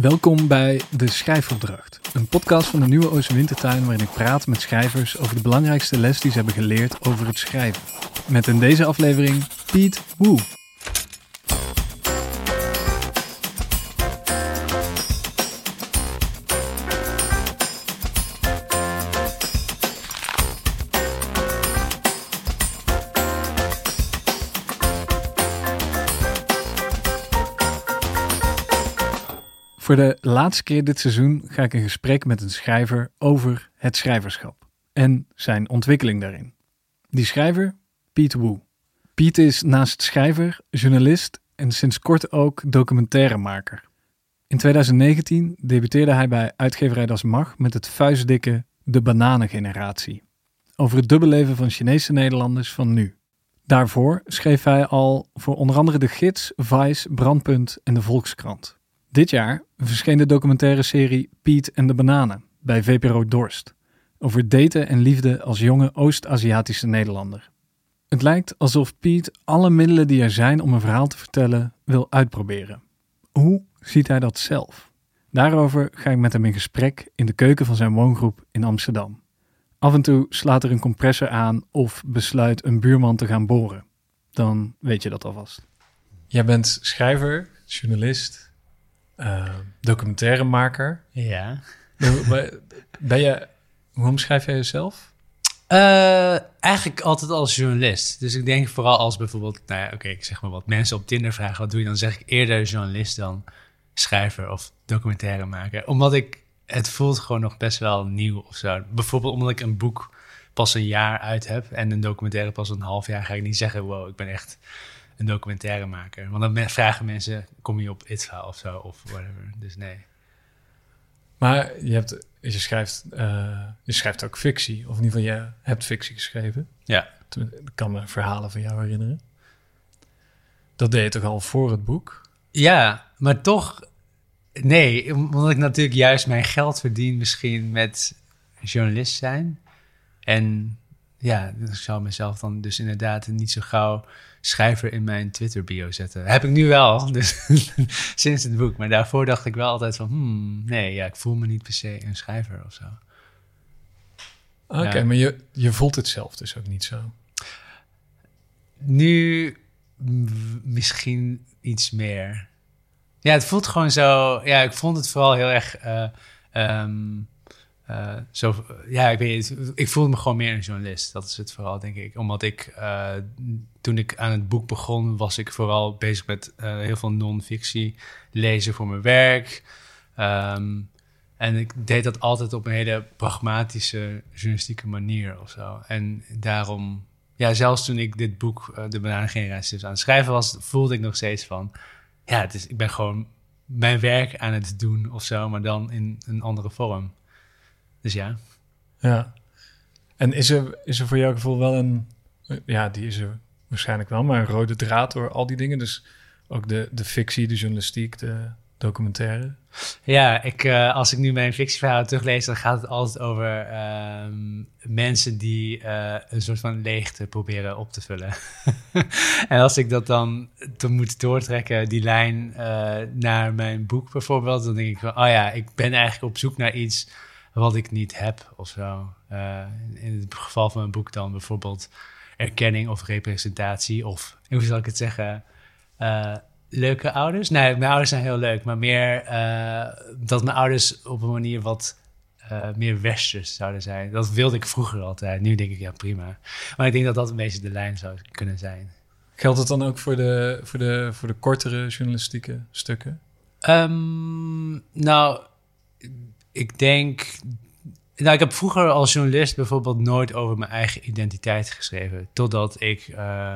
Welkom bij De Schrijfopdracht, een podcast van de Nieuwe Oosterwintertuin waarin ik praat met schrijvers over de belangrijkste les die ze hebben geleerd over het schrijven. Met in deze aflevering Piet Woe. Voor de laatste keer dit seizoen ga ik in gesprek met een schrijver over het schrijverschap en zijn ontwikkeling daarin. Die schrijver, Piet Woe. Piet is naast schrijver, journalist en sinds kort ook documentairemaker. In 2019 debuteerde hij bij uitgeverij Das Mag met het vuistdikke De Bananengeneratie. Over het dubbelleven van Chinese Nederlanders van nu. Daarvoor schreef hij al voor onder andere De Gids, Vice, Brandpunt en De Volkskrant. Dit jaar verscheen de documentaire serie Piet en de Bananen bij VPRO Dorst. Over daten en liefde als jonge Oost-Aziatische Nederlander. Het lijkt alsof Piet alle middelen die er zijn om een verhaal te vertellen wil uitproberen. Hoe ziet hij dat zelf? Daarover ga ik met hem in gesprek in de keuken van zijn woongroep in Amsterdam. Af en toe slaat er een compressor aan of besluit een buurman te gaan boren. Dan weet je dat alvast. Jij bent schrijver, journalist, uh, documentairemaker. Ja. Ben je, hoe omschrijf jij jezelf? Uh, eigenlijk altijd als journalist. Dus ik denk vooral als bijvoorbeeld, nou ja, oké, ik zeg maar wat mensen op Tinder vragen, wat doe je dan? Zeg ik eerder journalist dan schrijver of documentairemaker. Omdat ik, het voelt gewoon nog best wel nieuw of zo. Bijvoorbeeld omdat ik een boek pas een jaar uit heb en een documentaire pas een half jaar, ga ik niet zeggen, wow, ik ben echt een documentaire maken. Want dan vragen mensen, kom je op ITVA of zo, of whatever. Dus nee. Maar je, hebt, je, schrijft, uh, je schrijft ook fictie, of in ieder geval je hebt fictie geschreven. Ja. Ik kan me verhalen van jou herinneren. Dat deed je toch al voor het boek? Ja, maar toch, nee, omdat ik natuurlijk juist mijn geld verdien misschien met journalist zijn. En ja, ik zou mezelf dan dus inderdaad niet zo gauw schrijver in mijn Twitter-bio zetten. Heb ik nu wel, dus sinds het boek. Maar daarvoor dacht ik wel altijd van, hmm, nee, ja, ik voel me niet per se een schrijver of zo. Oké, maar je, je voelt het zelf dus ook niet zo? Nu misschien iets meer. Ja, het voelt gewoon zo. Ja, ik vond het vooral heel erg. Uh, um, uh, zo, ja, ik weet Ik voelde me gewoon meer een journalist. Dat is het vooral, denk ik. Omdat ik, uh, toen ik aan het boek begon, was ik vooral bezig met uh, heel veel non-fictie lezen voor mijn werk. Um, en ik deed dat altijd op een hele pragmatische, journalistieke manier of zo. En daarom, ja, zelfs toen ik dit boek, De Bananengeneratie, aan het schrijven was, voelde ik nog steeds van, ja, het is, ik ben gewoon mijn werk aan het doen of zo, maar dan in een andere vorm. Dus ja. Ja. En is er, is er voor jouw gevoel wel een... Ja, die is er waarschijnlijk wel, maar een rode draad door al die dingen. Dus ook de, de fictie, de journalistiek, de documentaire. Ja, ik, uh, als ik nu mijn fictieverhaal teruglees, dan gaat het altijd over uh, mensen die uh, een soort van leegte proberen op te vullen. en als ik dat dan te moet doortrekken, die lijn eh, naar mijn boek bijvoorbeeld, dan denk ik van, oh ja, ik ben eigenlijk op zoek naar iets wat ik niet heb of zo. Uh, in het geval van een boek dan bijvoorbeeld erkenning of representatie of, hoe zal ik het zeggen, uh, leuke ouders. Nee, mijn ouders zijn heel leuk, maar meer uh, dat mijn ouders op een manier wat meer westers zouden zijn. Dat wilde ik vroeger altijd. Nu denk ik, ja prima. Maar ik denk dat dat een beetje de lijn zou kunnen zijn. Geldt het dan ook voor de, voor de, voor de kortere journalistieke stukken? Um, nou, ik denk. Nou, ik heb vroeger als journalist bijvoorbeeld nooit over mijn eigen identiteit geschreven. Totdat ik uh,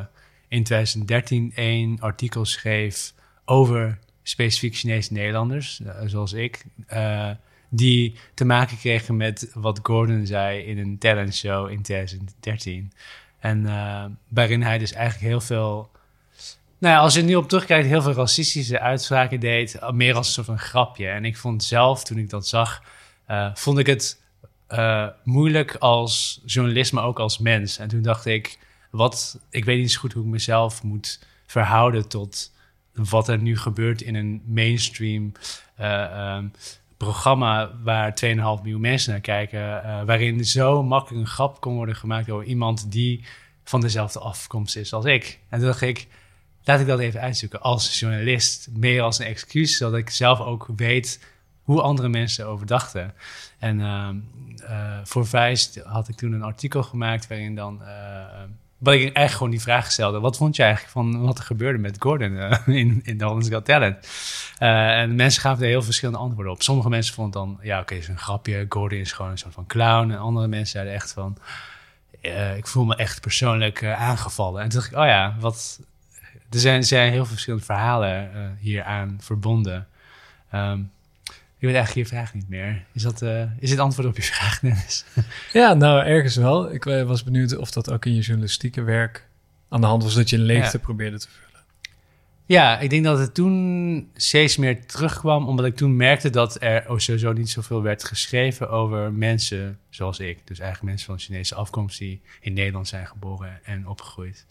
in 2013 een artikel schreef over specifiek Chinese Nederlanders, uh, zoals ik. Uh, die te maken kregen met wat Gordon zei in een talent show in 2013. En waarin hij dus eigenlijk heel veel. Nou ja, als je nu op terugkijkt, heel veel racistische uitspraken deed, meer als een soort van grapje. En ik vond zelf, toen ik dat zag, uh, vond ik het uh, moeilijk als journalist, maar ook als mens. En toen dacht ik, wat, ik weet niet zo goed hoe ik mezelf moet verhouden tot wat er nu gebeurt in een mainstream eh, ehm, programma waar 2,5 miljoen mensen naar kijken, eh, waarin zo makkelijk een grap kon worden gemaakt over iemand die van dezelfde afkomst is als ik. En toen dacht ik, laat ik dat even uitzoeken als journalist, meer als een excuus, zodat ik zelf ook weet hoe andere mensen over dachten. En uh, uh, voor Vice had ik toen een artikel gemaakt waarin dan... Uh, wat ik eigenlijk gewoon die vraag stelde. Wat vond je eigenlijk van wat er gebeurde met Gordon in, in The Holland's Got Talent? en mensen gaven er heel verschillende antwoorden op. Sommige mensen vonden dan, ja oké, is een grapje. Gordon is gewoon een soort van clown. En andere mensen zeiden echt van, ik voel me echt persoonlijk aangevallen. En toen dacht ik, oh ja, wat... Er zijn, zijn heel verschillende verhalen hier aan verbonden. Um, ik weet eigenlijk je vraag niet meer. Is, dat, uh, is dit antwoord op je vraag, Dennis? Ja, nou, ergens wel. Ik uh, was benieuwd of dat ook in je journalistieke werk aan de hand was dat je een leegte ja. probeerde te vullen. Ja, ik denk dat het toen steeds meer terugkwam, omdat ik toen merkte dat er sowieso niet zoveel werd geschreven over mensen zoals ik. Dus eigenlijk mensen van Chinese afkomst die in Nederland zijn geboren en opgegroeid.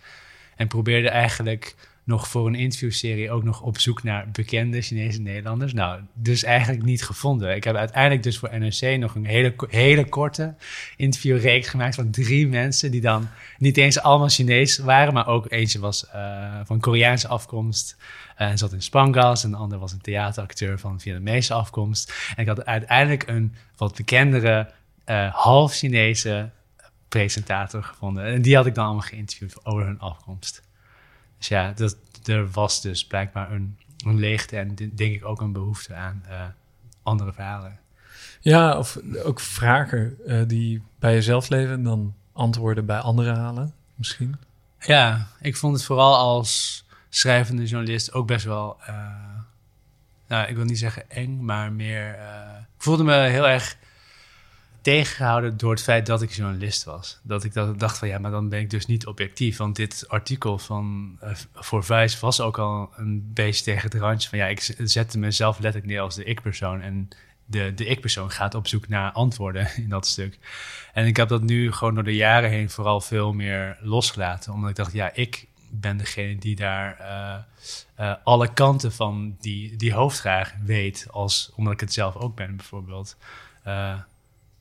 En probeerde eigenlijk nog voor een interviewserie ook nog op zoek naar bekende Chinese Nederlanders. Nou, dus eigenlijk niet gevonden. Ik heb uiteindelijk dus voor NRC nog een hele, hele korte interviewreeks gemaakt van drie mensen die dan niet eens allemaal Chinees waren, maar ook eentje was uh, van Koreaanse afkomst. Uh, en zat in Spangas. En de ander was een theateracteur van Vietnamese afkomst. En ik had uiteindelijk een wat bekendere uh, half Chinese presentator gevonden. En die had ik dan allemaal geïnterviewd over hun afkomst. Dus ja, dat, er was dus blijkbaar een, een leegte en denk ik ook een behoefte aan uh, andere verhalen. Ja, of ook vragen uh, die bij jezelf leven en dan antwoorden bij anderen halen, misschien. Ja, ik vond het vooral als schrijvende journalist ook best wel, uh, nou, ik wil niet zeggen eng, maar meer. ik voelde me heel erg tegengehouden door het feit dat ik journalist was. Dat ik dat, dacht van ja, maar dan ben ik dus niet objectief. Want dit artikel van uh, voor Vice was ook al een beetje tegen het randje van ja, ik zette mezelf letterlijk neer als de ik-persoon. En de, de ik-persoon gaat op zoek naar antwoorden in dat stuk. En ik heb dat nu gewoon door de jaren heen vooral veel meer losgelaten. Omdat ik dacht, ja, ik ben degene die daar uh, uh, alle kanten van die, die hoofdvraag weet. Als, omdat ik het zelf ook ben, bijvoorbeeld.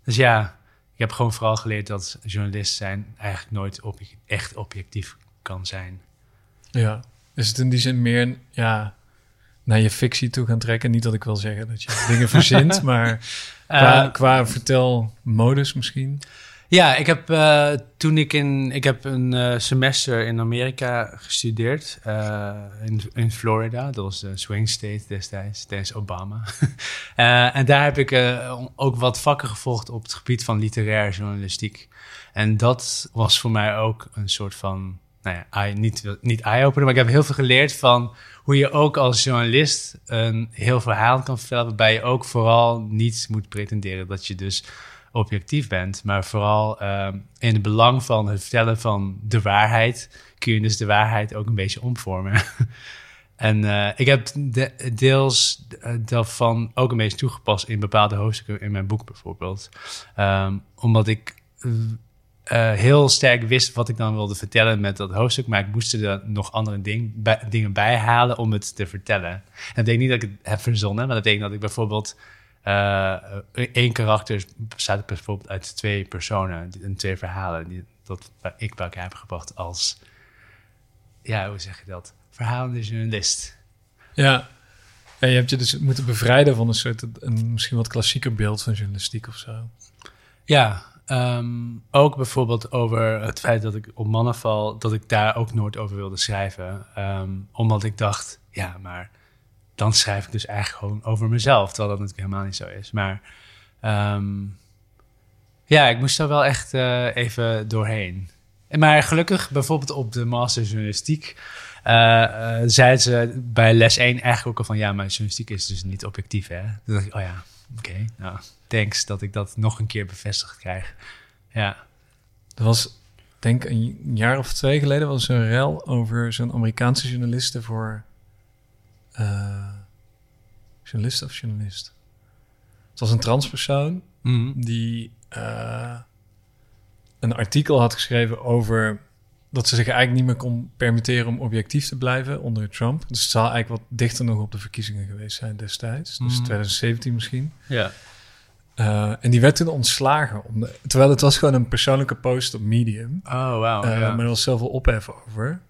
Dus ja, ik heb gewoon vooral geleerd dat journalist zijn eigenlijk nooit echt objectief kan zijn. Ja, is het in die zin meer ja, naar je fictie toe gaan trekken? Niet dat ik wil zeggen dat je dingen verzint, maar qua, uh, qua vertelmodus misschien? Ja, ik heb uh, toen ik in. Ik heb een uh, semester in Amerika gestudeerd. Uh, in, in Florida. Dat was de swing state destijds, tijdens Obama. en daar heb ik ook wat vakken gevolgd op het gebied van literaire journalistiek. En dat was voor mij ook een soort van. Nou ja, niet, niet eye-opener, maar ik heb heel veel geleerd van hoe je ook als journalist een heel verhaal kan vertellen. Waarbij je ook vooral niet moet pretenderen dat je dus objectief bent, maar vooral uh, in het belang van het vertellen van de waarheid, kun je dus de waarheid ook een beetje omvormen. en uh, ik heb de, deels uh, daarvan ook een beetje toegepast in bepaalde hoofdstukken in mijn boek bijvoorbeeld. Um, omdat ik uh, heel sterk wist wat ik dan wilde vertellen met dat hoofdstuk, maar ik moest er nog andere dingen bij halen om het te vertellen. En dat betekent niet dat ik het heb verzonnen, maar dat betekent dat ik bijvoorbeeld Eén uh, karakter bestaat bijvoorbeeld uit twee personen en twee verhalen die dat ik bij elkaar heb gebracht als, ja, hoe zeg je dat? Verhalende journalist. Ja, en je hebt je dus moeten bevrijden van een soort, een misschien wat klassieker beeld van journalistiek of zo. Ja, um, ook bijvoorbeeld over het feit dat ik op mannen val, dat ik daar ook nooit over wilde schrijven. Um, omdat ik dacht, ja, maar dan schrijf ik dus eigenlijk gewoon over mezelf. Terwijl dat natuurlijk helemaal niet zo is. Maar um, ja, ik moest er wel echt uh, even doorheen. Maar gelukkig, bijvoorbeeld op de master journalistiek, uh, zeiden ze bij les 1 eigenlijk ook al van... ja, maar journalistiek is dus niet objectief, hè? Toen dacht ik, oh ja, oké, nou, thanks dat ik dat nog een keer bevestigd krijg. Ja. Er was, denk een jaar of twee geleden, was een rel over zo'n Amerikaanse journalisten voor uh, journalist of journalist? Het was een transpersoon mm. die uh, een artikel had geschreven over dat ze zich eigenlijk niet meer kon permitteren om objectief te blijven onder Trump. Dus het zal eigenlijk wat dichter nog op de verkiezingen geweest zijn destijds. Dus Mhm. 2017 misschien. Ja. Eh, en die werd toen ontslagen. Om terwijl het was gewoon een persoonlijke post op Medium. Oh. Eh, ja. Maar er was zoveel ophef over.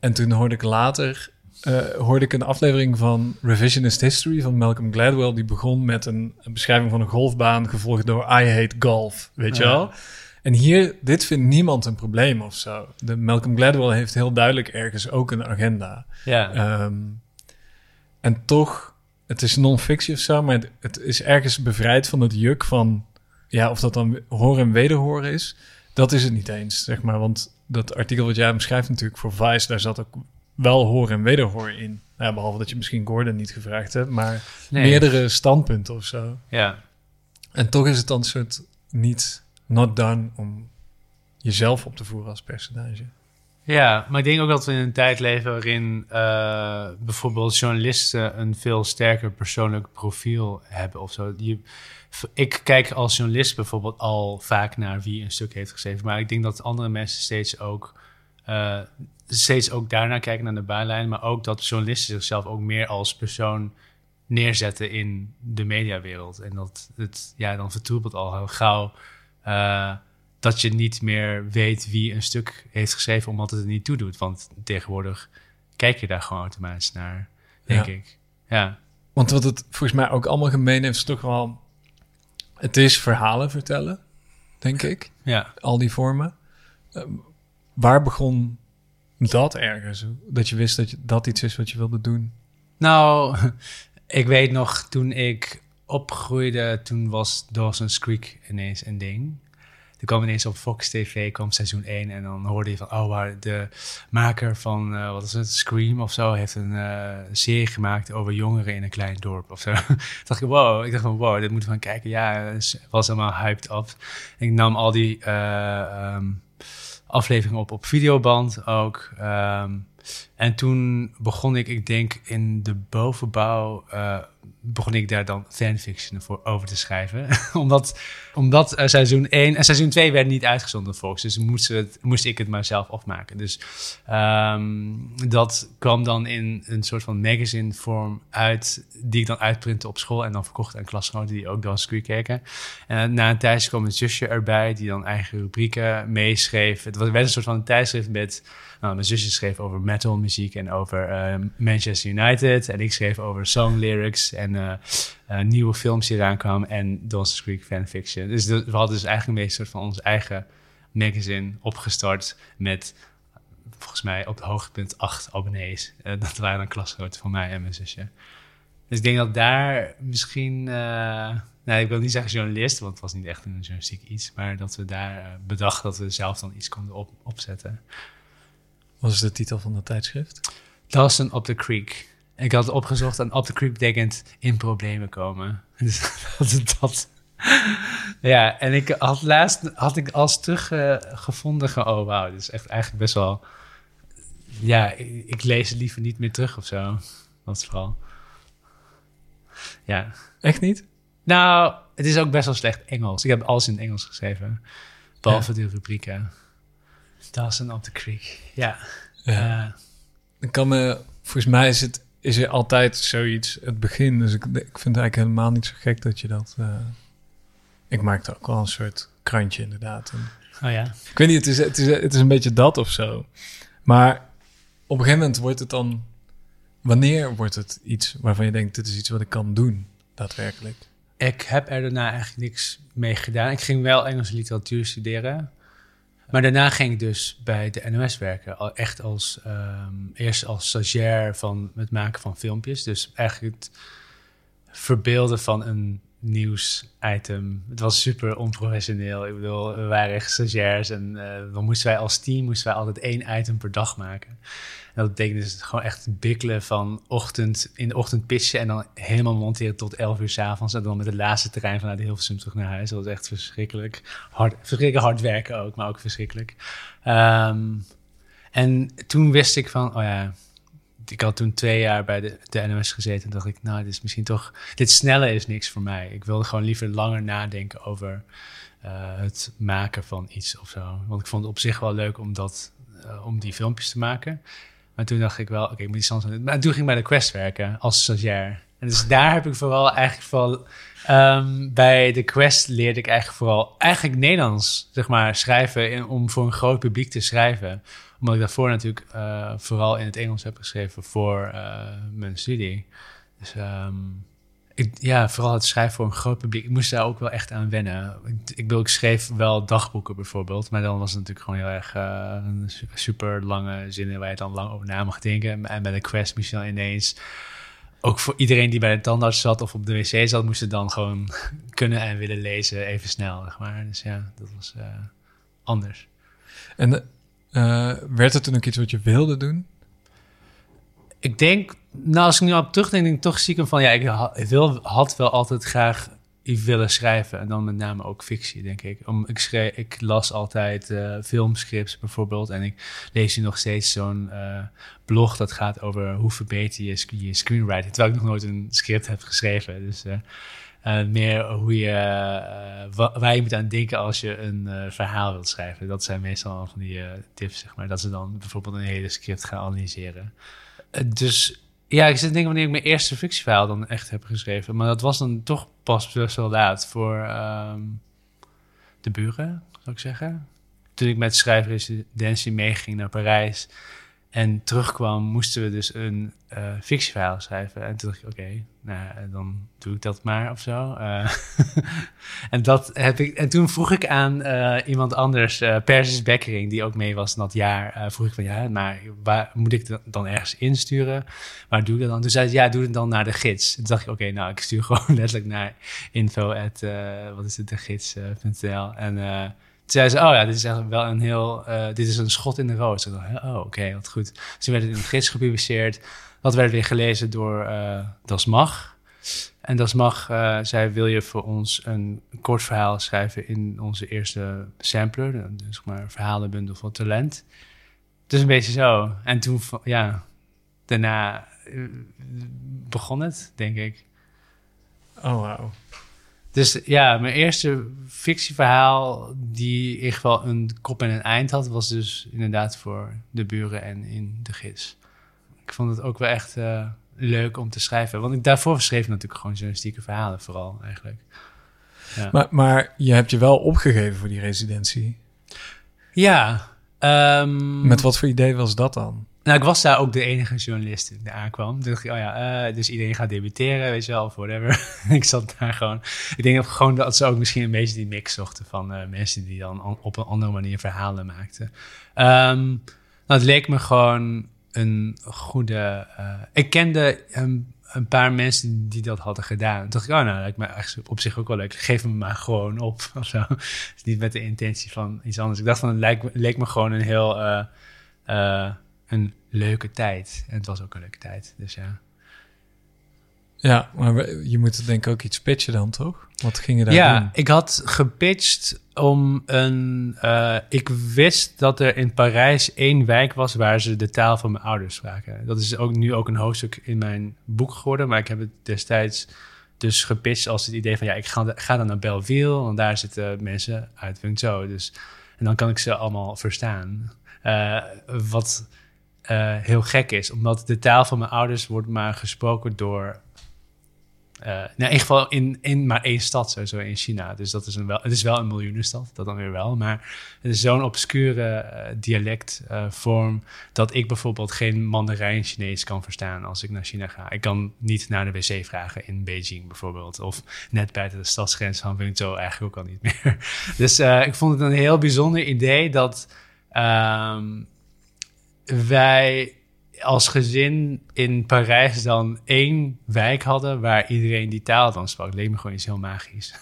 En toen hoorde ik later eh, hoorde ik een aflevering van Revisionist History van Malcolm Gladwell. Die begon met een, een beschrijving van een golfbaan, gevolgd door I hate golf. Weet je wel? En hier, dit vindt niemand een probleem of zo. De Malcolm Gladwell heeft heel duidelijk ergens ook een agenda. ja. Ehm, en toch, het is non-fictie of zo, maar het, het is ergens bevrijd van het juk van, ja, of dat dan horen en wederhoren is, dat is het niet eens, zeg maar. Want dat artikel wat jij beschrijft natuurlijk voor Vice, daar zat ook wel horen en wederhoor in. Nou, ja, behalve dat je misschien Gordon niet gevraagd hebt, maar Nee. meerdere standpunten of zo. Ja. En toch is het dan een soort niet not done om jezelf op te voeren als personage. Ja, maar ik denk ook dat we in een tijd leven waarin eh, bijvoorbeeld journalisten een veel sterker persoonlijk profiel hebben of zo. Je, ik kijk als journalist bijvoorbeeld al vaak naar wie een stuk heeft geschreven, maar ik denk dat andere mensen steeds ook, eh, steeds ook daarnaar kijken naar de bijlijn, maar ook dat journalisten zichzelf ook meer als persoon neerzetten in de mediawereld. En dat het, ja, dan vertroebelt al heel gauw. eh, dat je niet meer weet wie een stuk heeft geschreven omdat het er niet toe doet. Want tegenwoordig kijk je daar gewoon automatisch naar, denk Ja. ik. Ja, Want wat het volgens mij ook allemaal gemeen heeft, is toch wel... Het is verhalen vertellen, denk ik. ja. Al die vormen. Ehm, waar begon dat ergens? Dat je wist dat je, dat iets is wat je wilde doen? Nou, ik weet nog toen ik opgroeide, toen was Dawson's Creek ineens een ding. Er kwam ineens op Fox TV, kwam seizoen 1 en dan hoorde je van, oh, waar de maker van, eh, wat is het, Scream of zo, heeft een eh, serie gemaakt over jongeren in een klein dorp of zo. Toen dacht ik, wow, ik dacht van, wow, dit moeten we gaan kijken. Ja, het was helemaal hyped up. Ik nam al die eh, ehm, afleveringen op op videoband ook. ehm, en toen begon ik, ik denk in de bovenbouw, eh, begon ik daar dan fanfiction voor over te schrijven. omdat omdat eh, seizoen 1 en seizoen 2 werd niet uitgezonden Fox. Dus moest, het, moest ik het maar zelf afmaken. Dus ehm, dat kwam dan in een soort van magazine vorm uit, die ik dan uitprintte op school en dan verkocht aan klasgenoten die ook dan Screen keken. En na een tijdje kwam een zusje erbij die dan eigen rubrieken meeschreef. Het was- werd een soort van een tijdschrift met nou, mijn zusje schreef over metal muziek en over eh, Manchester United. En ik schreef over song lyrics en eh, eh, nieuwe films die eraan kwamen. En Dawson's Creek fanfiction. Dus we hadden dus eigenlijk een soort van ons eigen magazine opgestart met volgens mij op het hoogtepunt acht abonnees. Eh, dat waren dan klasgenoten van mij en mijn zusje. Dus ik denk dat daar misschien, eh, nou, ik wil niet zeggen journalist, want het was niet echt een journalistiek iets, maar dat we daar eh, bedacht dat we zelf dan iets konden op, opzetten. Wat is de titel van dat tijdschrift? Dawson op the Creek. Ik had het opgezocht en op the Creek betekent in problemen komen. Dus dat is dat. Ja, en ik had laatst had ik als teruggevonden gevonden. ge- oh wauw, dit is echt eigenlijk best wel. Ja, ik, ik lees het liever niet meer terug of zo. Dat is vooral. Ja. Echt niet? Nou, het is ook best wel slecht Engels. Ik heb alles in het Engels geschreven. Behalve de rubrieken. Dawson op the Creek. Ja. Ja. Eh, Ik kan me, volgens mij is, het, is er altijd zoiets, het begin. Dus ik, ik vind het eigenlijk helemaal niet zo gek dat je dat... eh, ik maakte ook wel een soort krantje inderdaad. En oh ja. ik weet niet, het is, het, is, het is een beetje dat of zo. Maar op een gegeven moment wordt het dan... Wanneer wordt het iets waarvan je denkt, dit is iets wat ik kan doen, daadwerkelijk? Ik heb er daarna eigenlijk niks mee gedaan. Ik ging wel Engelse literatuur studeren. Maar daarna ging ik dus bij de NOS werken. Echt als, ehm, eerst als stagiair van het maken van filmpjes. Dus eigenlijk het verbeelden van een nieuwsitem. Het was super onprofessioneel. Ik bedoel, we waren echt stagiairs en eh, dan moesten wij als team moesten wij altijd één item per dag maken. En dat betekende dus gewoon echt bikkelen van ochtend, in de ochtend pitchen en dan helemaal monteren tot 11 uur s'avonds. En dan met het laatste terrein vanuit Hilversum terug naar huis. Dat was echt verschrikkelijk. Hard, verschrikkelijk hard werken ook, maar ook verschrikkelijk. Ehm, en toen wist ik van, oh ja, ik had toen twee jaar bij de, de NOS gezeten. En dacht ik, nou, dit is misschien toch, dit snelle is niks voor mij. Ik wilde gewoon liever langer nadenken over eh, het maken van iets of zo. Want ik vond het op zich wel leuk om dat eh, om die filmpjes te maken. Maar toen dacht ik wel, oké, ik moet iets anders doen. Maar toen ging ik bij de Quest werken als stagiair. En dus daar heb ik vooral eigenlijk vooral... ehm, bij de Quest leerde ik eigenlijk vooral eigenlijk Nederlands, zeg maar, schrijven om voor een groot publiek te schrijven. Omdat ik daarvoor natuurlijk eh, vooral in het Engels heb geschreven voor eh, mijn studie. Dus ehm, ja, vooral het schrijven voor een groot publiek. Ik moest daar ook wel echt aan wennen. Ik, bedoel, ik schreef wel dagboeken bijvoorbeeld. Maar dan was het natuurlijk gewoon heel erg een su- super lange zinnen waar je dan lang over na mag denken. En bij de quest je dan ineens... Ook voor iedereen die bij de tandarts zat of op de wc zat... moest het dan gewoon kunnen en willen lezen even snel, zeg maar. Dus ja, dat was anders. En eh, werd het toen ook iets wat je wilde doen? Ik denk, nou als ik nu op terugdenk, denk ik toch van... ja, ik wil, had wel altijd graag willen schrijven. En dan met name ook fictie, denk ik. Om, ik, schreef, ik las altijd eh, filmscripts bijvoorbeeld. En ik lees nu nog steeds zo'n eh, blog dat gaat over... hoe verbeter je, je screenwriting. Terwijl ik nog nooit een script heb geschreven. Dus... eh, meer hoe je, eh, wa- waar je moet aan denken als je een eh, verhaal wilt schrijven. Dat zijn meestal van die tips, zeg maar. Dat ze dan bijvoorbeeld een hele script gaan analyseren. Dus ja, ik zit te denken wanneer ik mijn eerste fictieverhaal dan echt heb geschreven. Maar dat was dan toch pas best wel laat voor ehm, de buren, zou ik zeggen. Toen ik met schrijfresidentie meeging naar Parijs en terugkwam, moesten we dus een eh, fictieverhaal schrijven. En toen dacht ik, oké, nou, eh, dan doe ik dat maar of zo. Eh, en, dat heb ik, en toen vroeg ik aan iemand anders, Persis Bekkering, die ook mee was dat jaar, vroeg ik van, ja, maar waar moet ik dan ergens insturen? Waar doe ik dat dan? Toen zei ze, ja, doe het dan naar de gids. Toen dacht ik, oké, nou, ik stuur gewoon letterlijk naar info at, eh, wat is het, de gids.nl. en zei ze, oh ja, dit is eigenlijk wel een heel, eh, dit is een schot in de roos. Ik dacht, oh, oké, wat goed. Dus toen werd het in de gids gepubliceerd. Dat werd weer gelezen door eh Das Mag. En Das Mag eh, zei, wil je voor ons een kort verhaal schrijven in onze eerste sampler, dus zeg maar verhalenbundel van talent. Dus een beetje zo. En toen, ja, daarna begon het, denk ik. Oh, wauw. Dus ja, mijn eerste fictieverhaal die in ieder geval een kop en een eind had, was dus inderdaad voor de buren en in de gids. Ik vond het ook wel echt eh, leuk om te schrijven. Want ik daarvoor schreef ik natuurlijk gewoon journalistieke verhalen vooral eigenlijk. Ja, Maar, maar je hebt je wel opgegeven voor die residentie. ja ehm, Met wat voor idee was dat dan? Nou, ik was daar ook de enige journalist die aankwam. Toen dacht ik, oh ja, eh, dus iedereen gaat debuteren, weet je wel, of whatever. ik zat daar gewoon. Ik denk ook gewoon dat ze ook misschien een beetje die mix zochten van eh, mensen die dan an- op een andere manier verhalen maakten. Ehm, nou, het leek me gewoon een goede. eh, ik kende een, paar mensen die dat hadden gedaan. Toen dacht ik, oh, nou, lijkt me op zich ook wel leuk. Geef me maar gewoon op of zo. Niet met de intentie van iets anders. Ik dacht van, het lijkt, leek me gewoon een heel. Een leuke tijd. En het was ook een leuke tijd, dus ja. Ja, maar je moet denk ik ook iets pitchen dan, toch? Wat ging je daar ja, doen? ik had gepitcht om een... eh, ik wist dat er in Parijs één wijk was waar ze de taal van mijn ouders spraken. Dat is ook nu ook een hoofdstuk in mijn boek geworden, maar ik heb het destijds dus gepitcht als het idee van... ja, ik ga, ga dan naar Belleville, want daar zitten mensen uit Wungzhou. Dus, en dan kan ik ze allemaal verstaan. Eh, wat eh, heel gek is, omdat de taal van mijn ouders wordt maar gesproken door eh, nou, in ieder geval in, in maar één stad, sowieso in China. Dus dat is een wel, het is wel een miljoenenstad, dat dan weer wel. Maar het is zo'n obscure eh, dialectvorm dat ik bijvoorbeeld geen Mandarijn-Chinees kan verstaan als ik naar China ga. Ik kan niet naar de wc vragen in Beijing bijvoorbeeld. Of net buiten de stadsgrens van Wenzhou eigenlijk ook al niet meer. Dus ik vond het een heel bijzonder idee dat ehm, wij als gezin in Parijs dan één wijk hadden waar iedereen die taal dan sprak. Leek me gewoon iets heel magisch.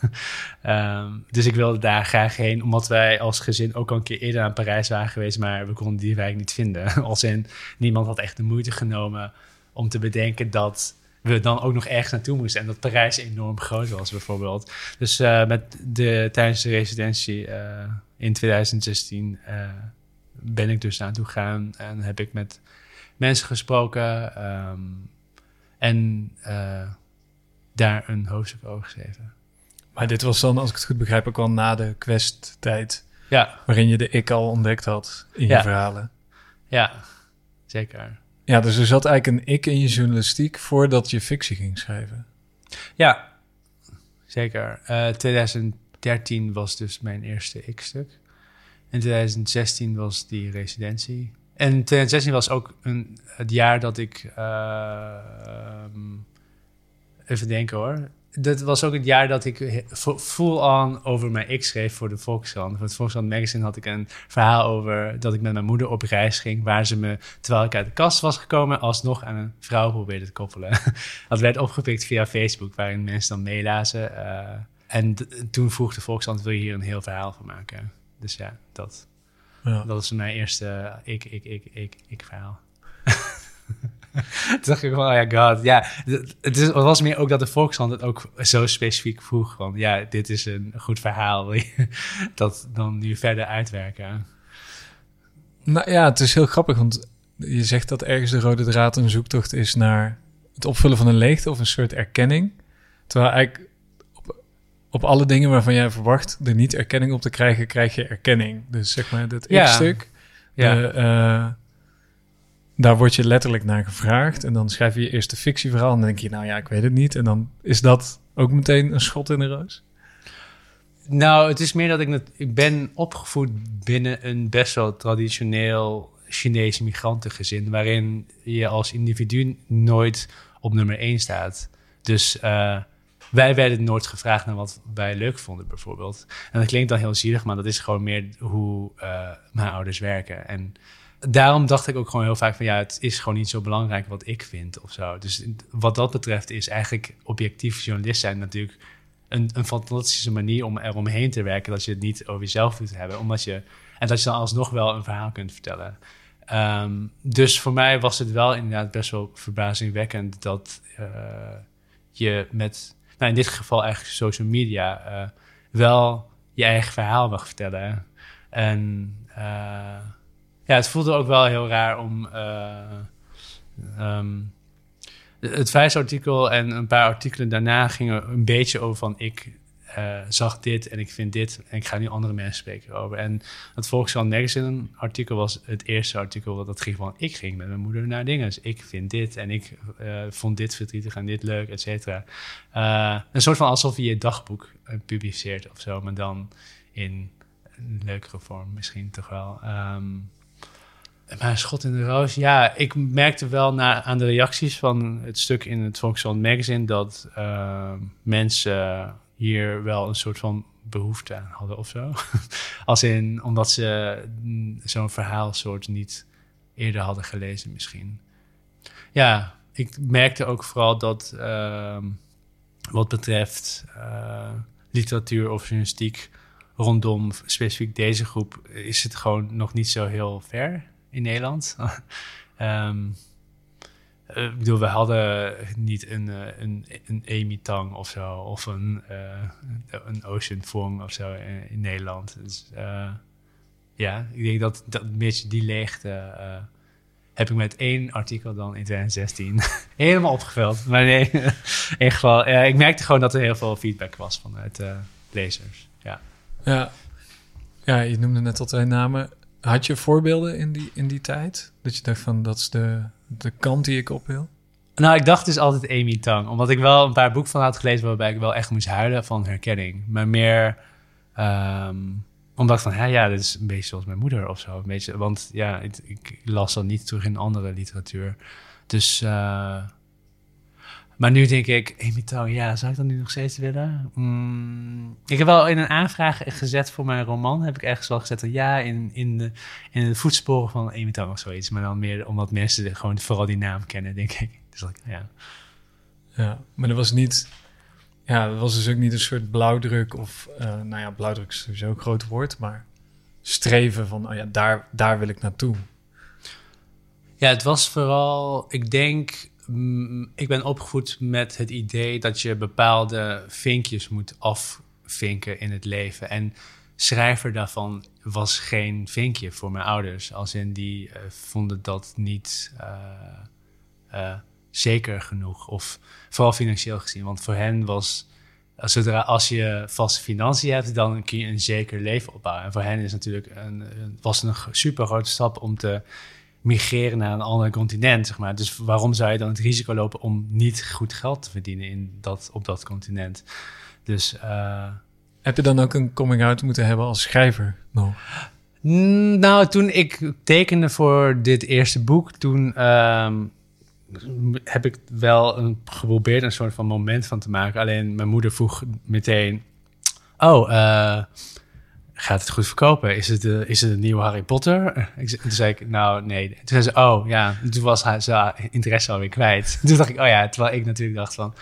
Ehm, dus ik wilde daar graag heen, omdat wij als gezin ook al een keer eerder aan Parijs waren geweest, maar we konden die wijk niet vinden. Als in, niemand had echt de moeite genomen om te bedenken dat we dan ook nog ergens naartoe moesten. En dat Parijs enorm groot was, bijvoorbeeld. Dus eh, met de, tijdens de residentie eh, in 2016 eh, ben ik dus naartoe gegaan en heb ik met mensen gesproken ehm, en eh, daar een hoofdstuk over geschreven. Maar dit was dan, als ik het goed begrijp, ook al na de quest-tijd... Ja, waarin je de ik al ontdekt had in je verhalen. Ja, zeker. Ja, dus er zat eigenlijk een ik in je journalistiek voordat je fictie ging schrijven. Ja, zeker. Uh, 2013 was dus mijn eerste ik-stuk. In 2016 was die residentie. En 2016 was ook een, het jaar dat ik. Uh, even denken hoor dat was ook het jaar dat ik full on over mijn X schreef voor de Volkskrant. Voor het Volkskrant Magazine had ik een verhaal over dat ik met mijn moeder op reis ging, waar ze me, terwijl ik uit de kast was gekomen, alsnog aan een vrouw probeerde te koppelen. dat werd opgepikt via Facebook, waarin mensen dan meelazen. Uh, en toen vroeg de Volkskrant, wil je hier een heel verhaal van maken? Dus ja, dat, ja. dat is mijn eerste ik, ik, ik, ik, ik verhaal. Toen dacht ik van, oh ja, god. Ja, het, is, het was meer ook dat de Volkskrant het ook zo specifiek vroeg. Van, ja, dit is een goed verhaal. Wil je dat dan nu verder uitwerken? Nou ja, het is heel grappig, want je zegt dat ergens de rode draad een zoektocht is naar het opvullen van een leegte of een soort erkenning. Terwijl eigenlijk op alle dingen waarvan jij verwacht er niet erkenning op te krijgen, krijg je erkenning. Dus zeg maar, dat ja. stuk ja. De, uh, daar word je letterlijk naar gevraagd. En dan schrijf je je eerste fictieverhaal. En dan denk je, nou ja, ik weet het niet. En dan is dat ook meteen een schot in de roos. Nou, het is meer dat ik... Ik ben opgevoed binnen een best wel traditioneel Chinese migrantengezin... waarin je als individu nooit op nummer 1 staat. Dus uh, wij werden nooit gevraagd naar wat wij leuk vonden, bijvoorbeeld. En dat klinkt dan heel zielig, maar dat is gewoon meer hoe uh, mijn ouders werken. En daarom dacht ik ook gewoon heel vaak van ja, het is gewoon niet zo belangrijk wat ik vind of zo. Dus wat dat betreft is eigenlijk objectief journalist zijn natuurlijk een, een fantastische manier om er omheen te werken. Dat je het niet over jezelf moet hebben, omdat je, en dat je dan alsnog wel een verhaal kunt vertellen. Ehm, dus voor mij was het wel inderdaad best wel verbazingwekkend dat uh, je met, nou in dit geval eigenlijk social media, uh, wel je eigen verhaal mag vertellen. En uh, ja, het voelde ook wel heel raar om uh, um, het vijfsartikel en een paar artikelen daarna gingen een beetje over van ik uh, zag dit en ik vind dit en ik ga nu andere mensen spreken over. En het Volkskrant Magazine artikel was het eerste artikel dat ging van ik ging met mijn moeder naar dingen. Dus ik vind dit en ik uh, vond dit verdrietig en dit leuk, et cetera. Uh, een soort van alsof je je dagboek publiceert of zo, maar dan in een leukere vorm misschien toch wel. Um, maar schot in de roos, ja, ik merkte wel na, aan de reacties van het stuk in het Volkskrant Magazine dat mensen hier wel een soort van behoefte aan hadden of zo. Als in, omdat ze zo'n verhaalsoort niet eerder hadden gelezen misschien. Ja, ik merkte ook vooral dat uh, wat betreft uh, literatuur of journalistiek rondom specifiek deze groep is het gewoon nog niet zo heel ver in Nederland. um, ik bedoel, we hadden niet een, eh, een, een Amy Tang of zo, of een, uh, een Ocean Fong of zo in, Nederland. Dus ja, ik denk dat, dat beetje die leegte heb ik met één artikel dan in 2016 helemaal opgevuld. Maar nee, in ieder geval, ik merkte gewoon dat er heel veel feedback was vanuit lezers. Ja. Ja. ja, je noemde net al twee namen. Had je voorbeelden in die, in die tijd? Dat je dacht van, dat is de, de kant die ik op wil? Nou, ik dacht dus altijd Amy Tang. Omdat ik wel een paar boeken van had gelezen... waarbij ik wel echt moest huilen van herkenning. Maar meer um, omdat ik van... Hè, ja, dit is een beetje zoals mijn moeder of zo. Een beetje, want ja, ik, ik las dat niet terug in andere literatuur. Dus... Uh, maar nu denk ik, Amy ja, zou ik dat nu nog steeds willen? Mm, ik heb wel in een aanvraag gezet voor mijn roman, heb ik ergens wel gezet, ja, in, in, de, in de voetsporen van Amy of zoiets. Maar dan meer omdat mensen gewoon vooral die naam kennen, denk ik. Dus dat, ja. ja, maar er was niet, ja, er was dus ook niet een soort blauwdruk of, uh, nou ja, blauwdruk is sowieso een groot woord, maar streven van, oh ja, daar, daar wil ik naartoe. Ja, het was vooral, ik denk, ik ben opgevoed met het idee dat je bepaalde vinkjes moet afvinken in het leven. En schrijver daarvan was geen vinkje voor mijn ouders. Als in die uh, vonden dat niet uh, uh, zeker genoeg. Of vooral financieel gezien. Want voor hen was, zodra als je vaste financiën hebt, dan kun je een zeker leven opbouwen. En voor hen is natuurlijk een, was een super grote stap om te migreren naar een ander continent, zeg maar. Dus waarom zou je dan het risico lopen om niet goed geld te verdienen in dat, op dat continent? Dus... Uh, Heb je dan ook een coming-out moeten hebben als schrijver nog? Nou, toen ik tekende voor dit eerste boek, toen uh, heb ik wel een, geprobeerd een soort van moment van te maken. Alleen mijn moeder vroeg meteen: Oh, uh, gaat het goed verkopen? Is het, de, is het een nieuwe Harry Potter? Ik, toen zei ik, nou nee. Toen zei ze, oh ja, toen was haar, ze interesse alweer kwijt. Toen dacht ik, oh ja, terwijl ik natuurlijk dacht van,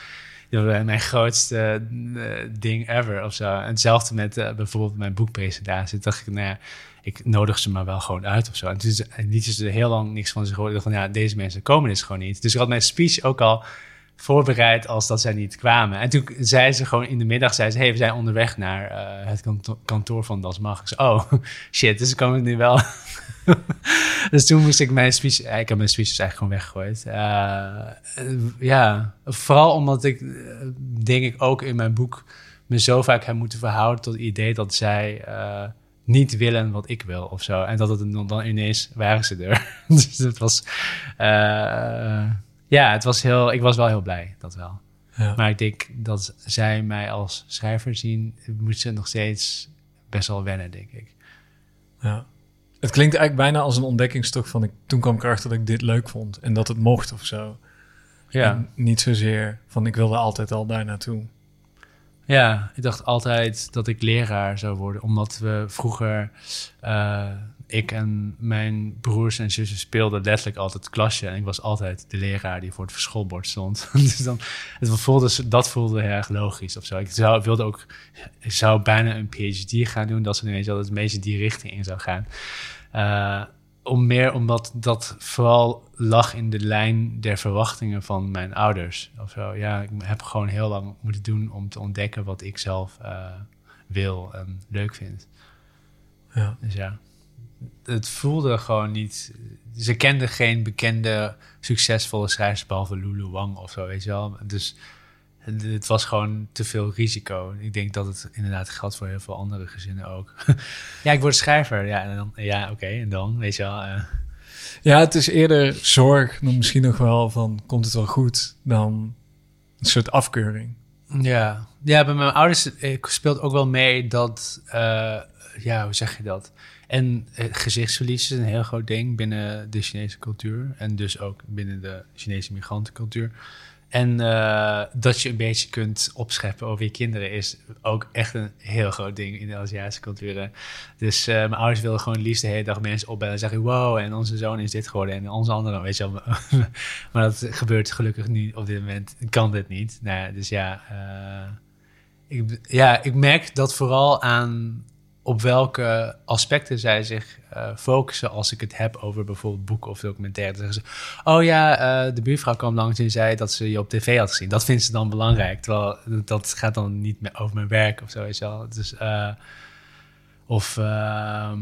mijn grootste uh, ding ever of zo. En hetzelfde met uh, bijvoorbeeld mijn boekpresentatie. Dacht ik, nou ja, ik nodig ze maar wel gewoon uit of zo. En toen liet ze heel lang niks van zich horen. van, ja, deze mensen komen dus gewoon niet. Dus ik had mijn speech ook al voorbereid als dat zij niet kwamen. En toen zei ze gewoon in de middag, zei ze, hey, we zijn onderweg naar uh, het kantoor van Das. Ik zei, oh, shit, dus komen nu wel. dus toen moest ik mijn speech, ik heb mijn speech dus eigenlijk gewoon weggegooid. Uh, ja, vooral omdat ik, denk ik ook in mijn boek, me zo vaak heb moeten verhouden tot het idee dat zij... Niet willen wat ik wil of zo. En dat het dan ineens waren ze er. dus het was. Ja, het was heel, ik was wel heel blij, dat wel. Ja. Maar ik denk dat zij mij als schrijver zien, moet ze nog steeds best wel wennen, denk ik. Ja. Het klinkt eigenlijk bijna als een ontdekkingstocht van ik, toen kwam ik erachter dat ik dit leuk vond en dat het mocht of zo. Ja. En niet zozeer van ik wilde altijd al daar naartoe. Ja, ik dacht altijd dat ik leraar zou worden, omdat we vroeger uh, ik en mijn broers en zussen speelden letterlijk altijd klasje. En ik was altijd de leraar die voor het schoolbord stond. dus dan, het voelde, dat voelde heel erg logisch of zo. Ik zou, wilde ook, ik zou bijna een PhD gaan doen. Dat ze ineens dat het meeste die richting in zou gaan. Uh, om meer omdat dat vooral lag in de lijn der verwachtingen van mijn ouders. Of zo. Ja, ik heb gewoon heel lang moeten doen om te ontdekken wat ik zelf uh, wil en leuk vind. Ja. Dus ja het voelde gewoon niet. Ze kenden geen bekende, succesvolle schrijvers behalve Lulu Wang of zo, weet je wel. Dus het was gewoon te veel risico. Ik denk dat het inderdaad geldt voor heel veel andere gezinnen ook. ja, ik word schrijver. Ja, en dan, ja oké, en dan, weet je wel. Uh. Ja, het is eerder zorg dan misschien nog wel van komt het wel goed dan een soort afkeuring. Ja, ja bij mijn ouders speelt ook wel mee dat, uh, ja, hoe zeg je dat? En uh, gezichtsverlies is een heel groot ding binnen de Chinese cultuur. En dus ook binnen de Chinese migrantencultuur. En uh, dat je een beetje kunt opscheppen over je kinderen is ook echt een heel groot ding in de Aziatische culturen. Dus uh, mijn ouders wilden gewoon liefst de hele dag mensen opbellen en zeggen: Wow, en onze zoon is dit geworden en onze andere, weet je wel. maar dat gebeurt gelukkig nu op dit moment, kan dit niet. Nou, dus ja, ik, ja, ik merk dat vooral aan op welke aspecten zij zich uh, focussen als ik het heb over bijvoorbeeld boeken of documentaires. Dan zeggen ze, oh ja, uh, de buurvrouw kwam langs en zei dat ze je op tv had gezien. Dat vindt ze dan belangrijk, terwijl dat gaat dan niet meer over mijn werk of zo, wel. Dus, uh, of ehm,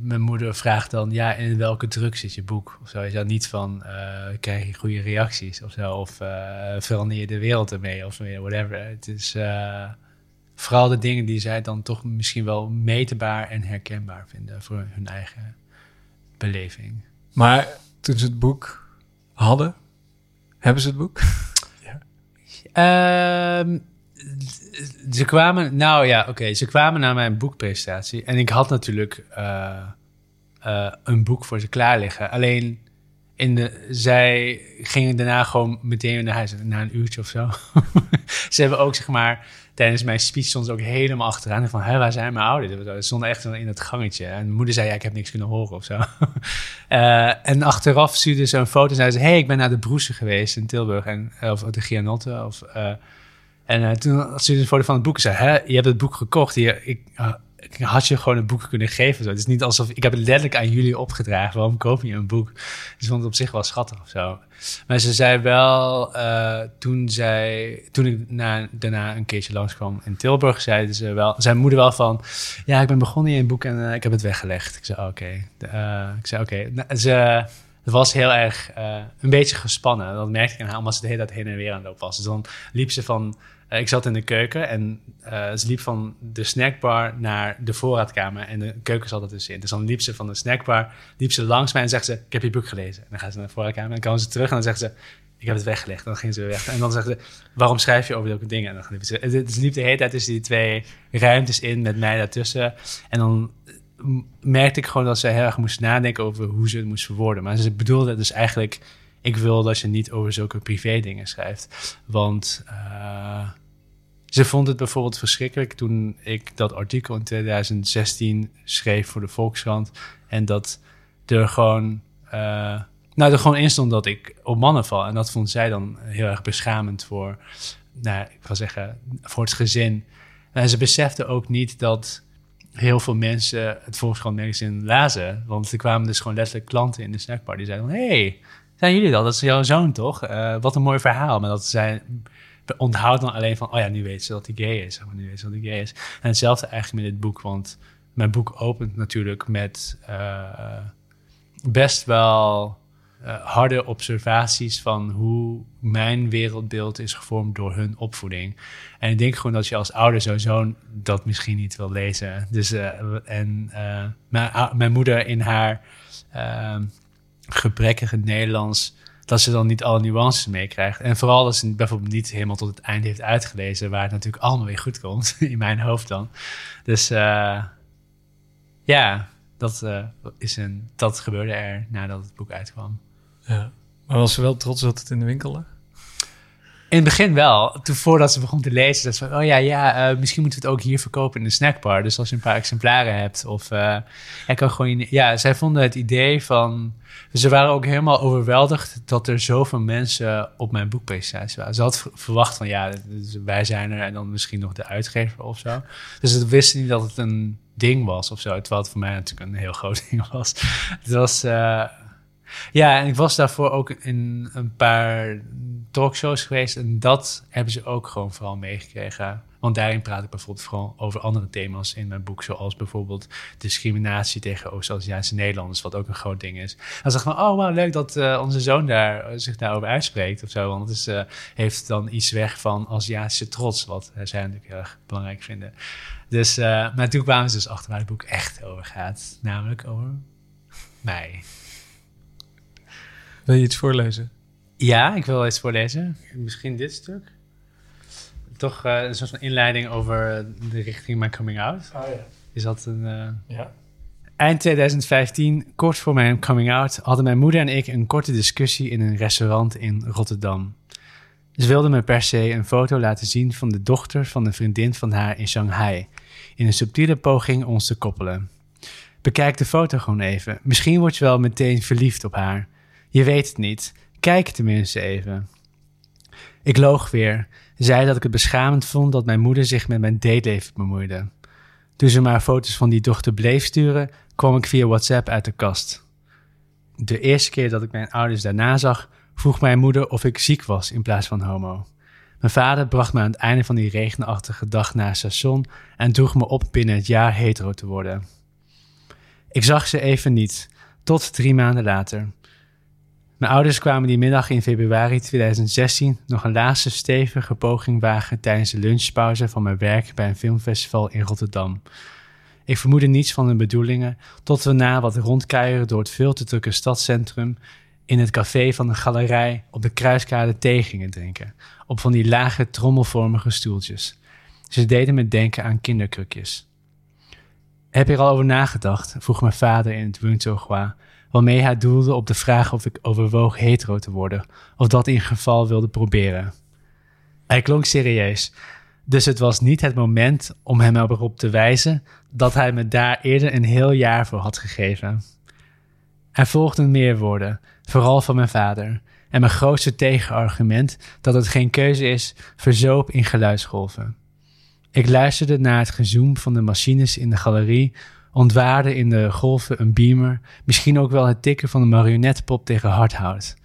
mijn moeder vraagt dan, ja, in welke druk zit je boek? Of zo, is dat niet van, krijg je goede reacties of zo, of verander je de wereld ermee of whatever. Het is vooral de dingen die zij dan toch misschien wel meetbaar en herkenbaar vinden voor hun eigen beleving. Maar toen ze het boek hadden, hebben ze het boek? ja. Ehm, ze kwamen, nou ja, oké, ze kwamen naar mijn boekpresentatie en ik had natuurlijk uh, uh, een boek voor ze klaar liggen. Alleen in de, zij gingen daarna gewoon meteen naar huis, na een uurtje of zo. ze hebben ook zeg maar tijdens mijn speech stond ze ook helemaal achteraan. Van, Hé, waar zijn mijn ouders? Ze stonden echt in het gangetje. En mijn moeder zei, ja, ik heb niks kunnen horen of zo. uh, en achteraf stuurde ze een foto en zei ze... hey, ik ben naar de Broesen geweest in Tilburg. En, of de Gianotte. Of, uh, en uh, toen stuurde ze een foto van het boek en zei... Hè, je hebt het boek gekocht. Hier, ik, had je gewoon een boek kunnen geven. Zo. Het is niet alsof ik heb het letterlijk aan jullie opgedragen. Waarom koop je een boek? Dus vond het op zich wel schattig of zo. Maar ze zei wel, uh, toen, zij, toen ik na, daarna een keertje langskwam in Tilburg, zei ze wel, zijn moeder wel van, ja, ik ben begonnen in een boek en uh, ik heb het weggelegd. Ik zei, oké. Uh, ik zei, oké. Nou, ze, het was heel erg eh, een beetje gespannen. Dat merkte ik aan haar, omdat ze de hele tijd heen en weer aan het lopen was. Dus dan liep ze van... eh, ik zat in de keuken en eh, ze liep van de snackbar naar de voorraadkamer. En de keuken zat er tussenin. Dus dan liep ze van de snackbar, liep ze langs mij en zegt ze... Ik heb je boek gelezen. En dan gaat ze naar de voorraadkamer en dan komen ze terug en dan zegt ze... Ik heb het weggelegd. Dan ging ze weer weg. En dan zegt ze, waarom schrijf je over zulke dingen? En dan liep ze, dus liep de hele tijd tussen die twee ruimtes in met mij daartussen. En dan merkte ik gewoon dat ze heel erg moest nadenken over hoe ze het moest verwoorden. Maar ze bedoelde dus eigenlijk, ik wil dat je niet over zulke privé dingen schrijft. Want eh, ze vond het bijvoorbeeld verschrikkelijk toen ik dat artikel in 2016 schreef voor de Volkskrant. En dat er gewoon, eh, nou, er gewoon in stond dat ik op mannen val. En dat vond zij dan heel erg beschamend voor, nou, ik wil zeggen, voor het gezin. En ze besefte ook niet dat heel veel mensen het Volkskrant magazine lazen. Want er kwamen dus gewoon letterlijk klanten in de snackbar die zeiden van... hey, zijn jullie dat? Dat is jouw zoon toch? Eh, wat een mooi verhaal. Maar dat zij onthoudt dan alleen van... oh ja, nu weet ze dat hij gay is. Of nu weet ze dat hij gay is. En hetzelfde eigenlijk met dit boek. Want mijn boek opent natuurlijk met eh, best wel eh, harde observaties... van hoe mijn wereldbeeld is gevormd door hun opvoeding. En ik denk gewoon dat je als ouder sowieso dat misschien niet wil lezen. Dus, en mijn, moeder in haar eh, gebrekkige Nederlands, dat ze dan niet alle nuances meekrijgt. En vooral dat ze bijvoorbeeld niet helemaal tot het einde heeft uitgelezen, waar het natuurlijk allemaal weer goed komt, in mijn hoofd dan. Dus eh, ja, dat, eh, is een, dat gebeurde er nadat het boek uitkwam. Ja. Maar was ze wel trots dat het in de winkel lag? In het begin wel. Toen voordat ze begon te lezen, dat ze van, oh ja, ja, eh, misschien moeten we het ook hier verkopen in de snackbar. Dus als je een paar exemplaren hebt, of uh, hij kan gewoon, ja, zij vonden het idee van, ze waren ook helemaal overweldigd dat er zoveel mensen op mijn boekpresentatie waren. Ze had verwacht van, ja, dus wij zijn er en dan misschien nog de uitgever of zo. Dus ze wisten niet dat het een ding was of zo, terwijl het voor mij natuurlijk een heel groot ding was. Het was, eh, ja, en ik was daarvoor ook in een paar talkshows geweest. En dat hebben ze ook gewoon vooral meegekregen. Want daarin praat ik bijvoorbeeld vooral over andere thema's in mijn boek. Zoals bijvoorbeeld discriminatie tegen Oost-Aziatische Nederlanders. Wat ook een groot ding is. Dan zag ik van, oh wow, leuk dat eh, onze zoon daar, eh, zich daarover uitspreekt of zo. Want het is, eh, heeft dan iets weg van Aziatische trots. Wat zij natuurlijk heel erg belangrijk vinden. Dus, maar toen kwamen ze dus achter waar het boek echt over gaat. Namelijk over mij. Wil je iets voorlezen? Ja, ik wil iets voorlezen. Misschien dit stuk. Toch eh, een soort van inleiding over de richting mijn coming out. Oh ja. Is dat een... eh, Ja. Eind 2015, kort voor mijn coming out, hadden mijn moeder en ik een korte discussie in een restaurant in Rotterdam. Ze wilde me per se een foto laten zien van de dochter van een vriendin van haar in Shanghai, in een subtiele poging ons te koppelen. Bekijk de foto gewoon even. Misschien word je wel meteen verliefd op haar. Je weet het niet. Kijk tenminste even. Ik loog weer, zei dat ik het beschamend vond dat mijn moeder zich met mijn dateleven bemoeide. Toen ze maar foto's van die dochter bleef sturen, kwam ik via WhatsApp uit de kast. De eerste keer dat ik mijn ouders daarna zag, vroeg mijn moeder of ik ziek was in plaats van homo. Mijn vader bracht me aan het einde van die regenachtige dag naar het station en droeg me op binnen het jaar hetero te worden. Ik zag ze even niet, tot drie maanden later. Mijn ouders kwamen die middag in februari 2016 nog een laatste stevige poging wagen tijdens de lunchpauze van mijn werk bij een filmfestival in Rotterdam. Ik vermoedde niets van hun bedoelingen, tot we na wat rondkuieren door het veel te drukke stadscentrum in het café van de galerij op de kruiskade thee gingen drinken, op van die lage trommelvormige stoeltjes. Ze deden me denken aan kinderkrukjes. Heb je er al over nagedacht? vroeg mijn vader in het Wungzhouhua, waarmee hij doelde op de vraag of ik overwoog hetero te worden, of dat in geval wilde proberen. Hij klonk serieus, dus het was niet het moment om hem erop te wijzen dat hij me daar eerder een heel jaar voor had gegeven. Er volgden meer woorden, vooral van mijn vader, en mijn grootste tegenargument dat het geen keuze is, verzoop in geluidsgolven. Ik luisterde naar het gezoem van de machines in de galerie, ontwaarde in de golven een beamer, misschien ook wel het tikken van een marionetpop tegen hardhout.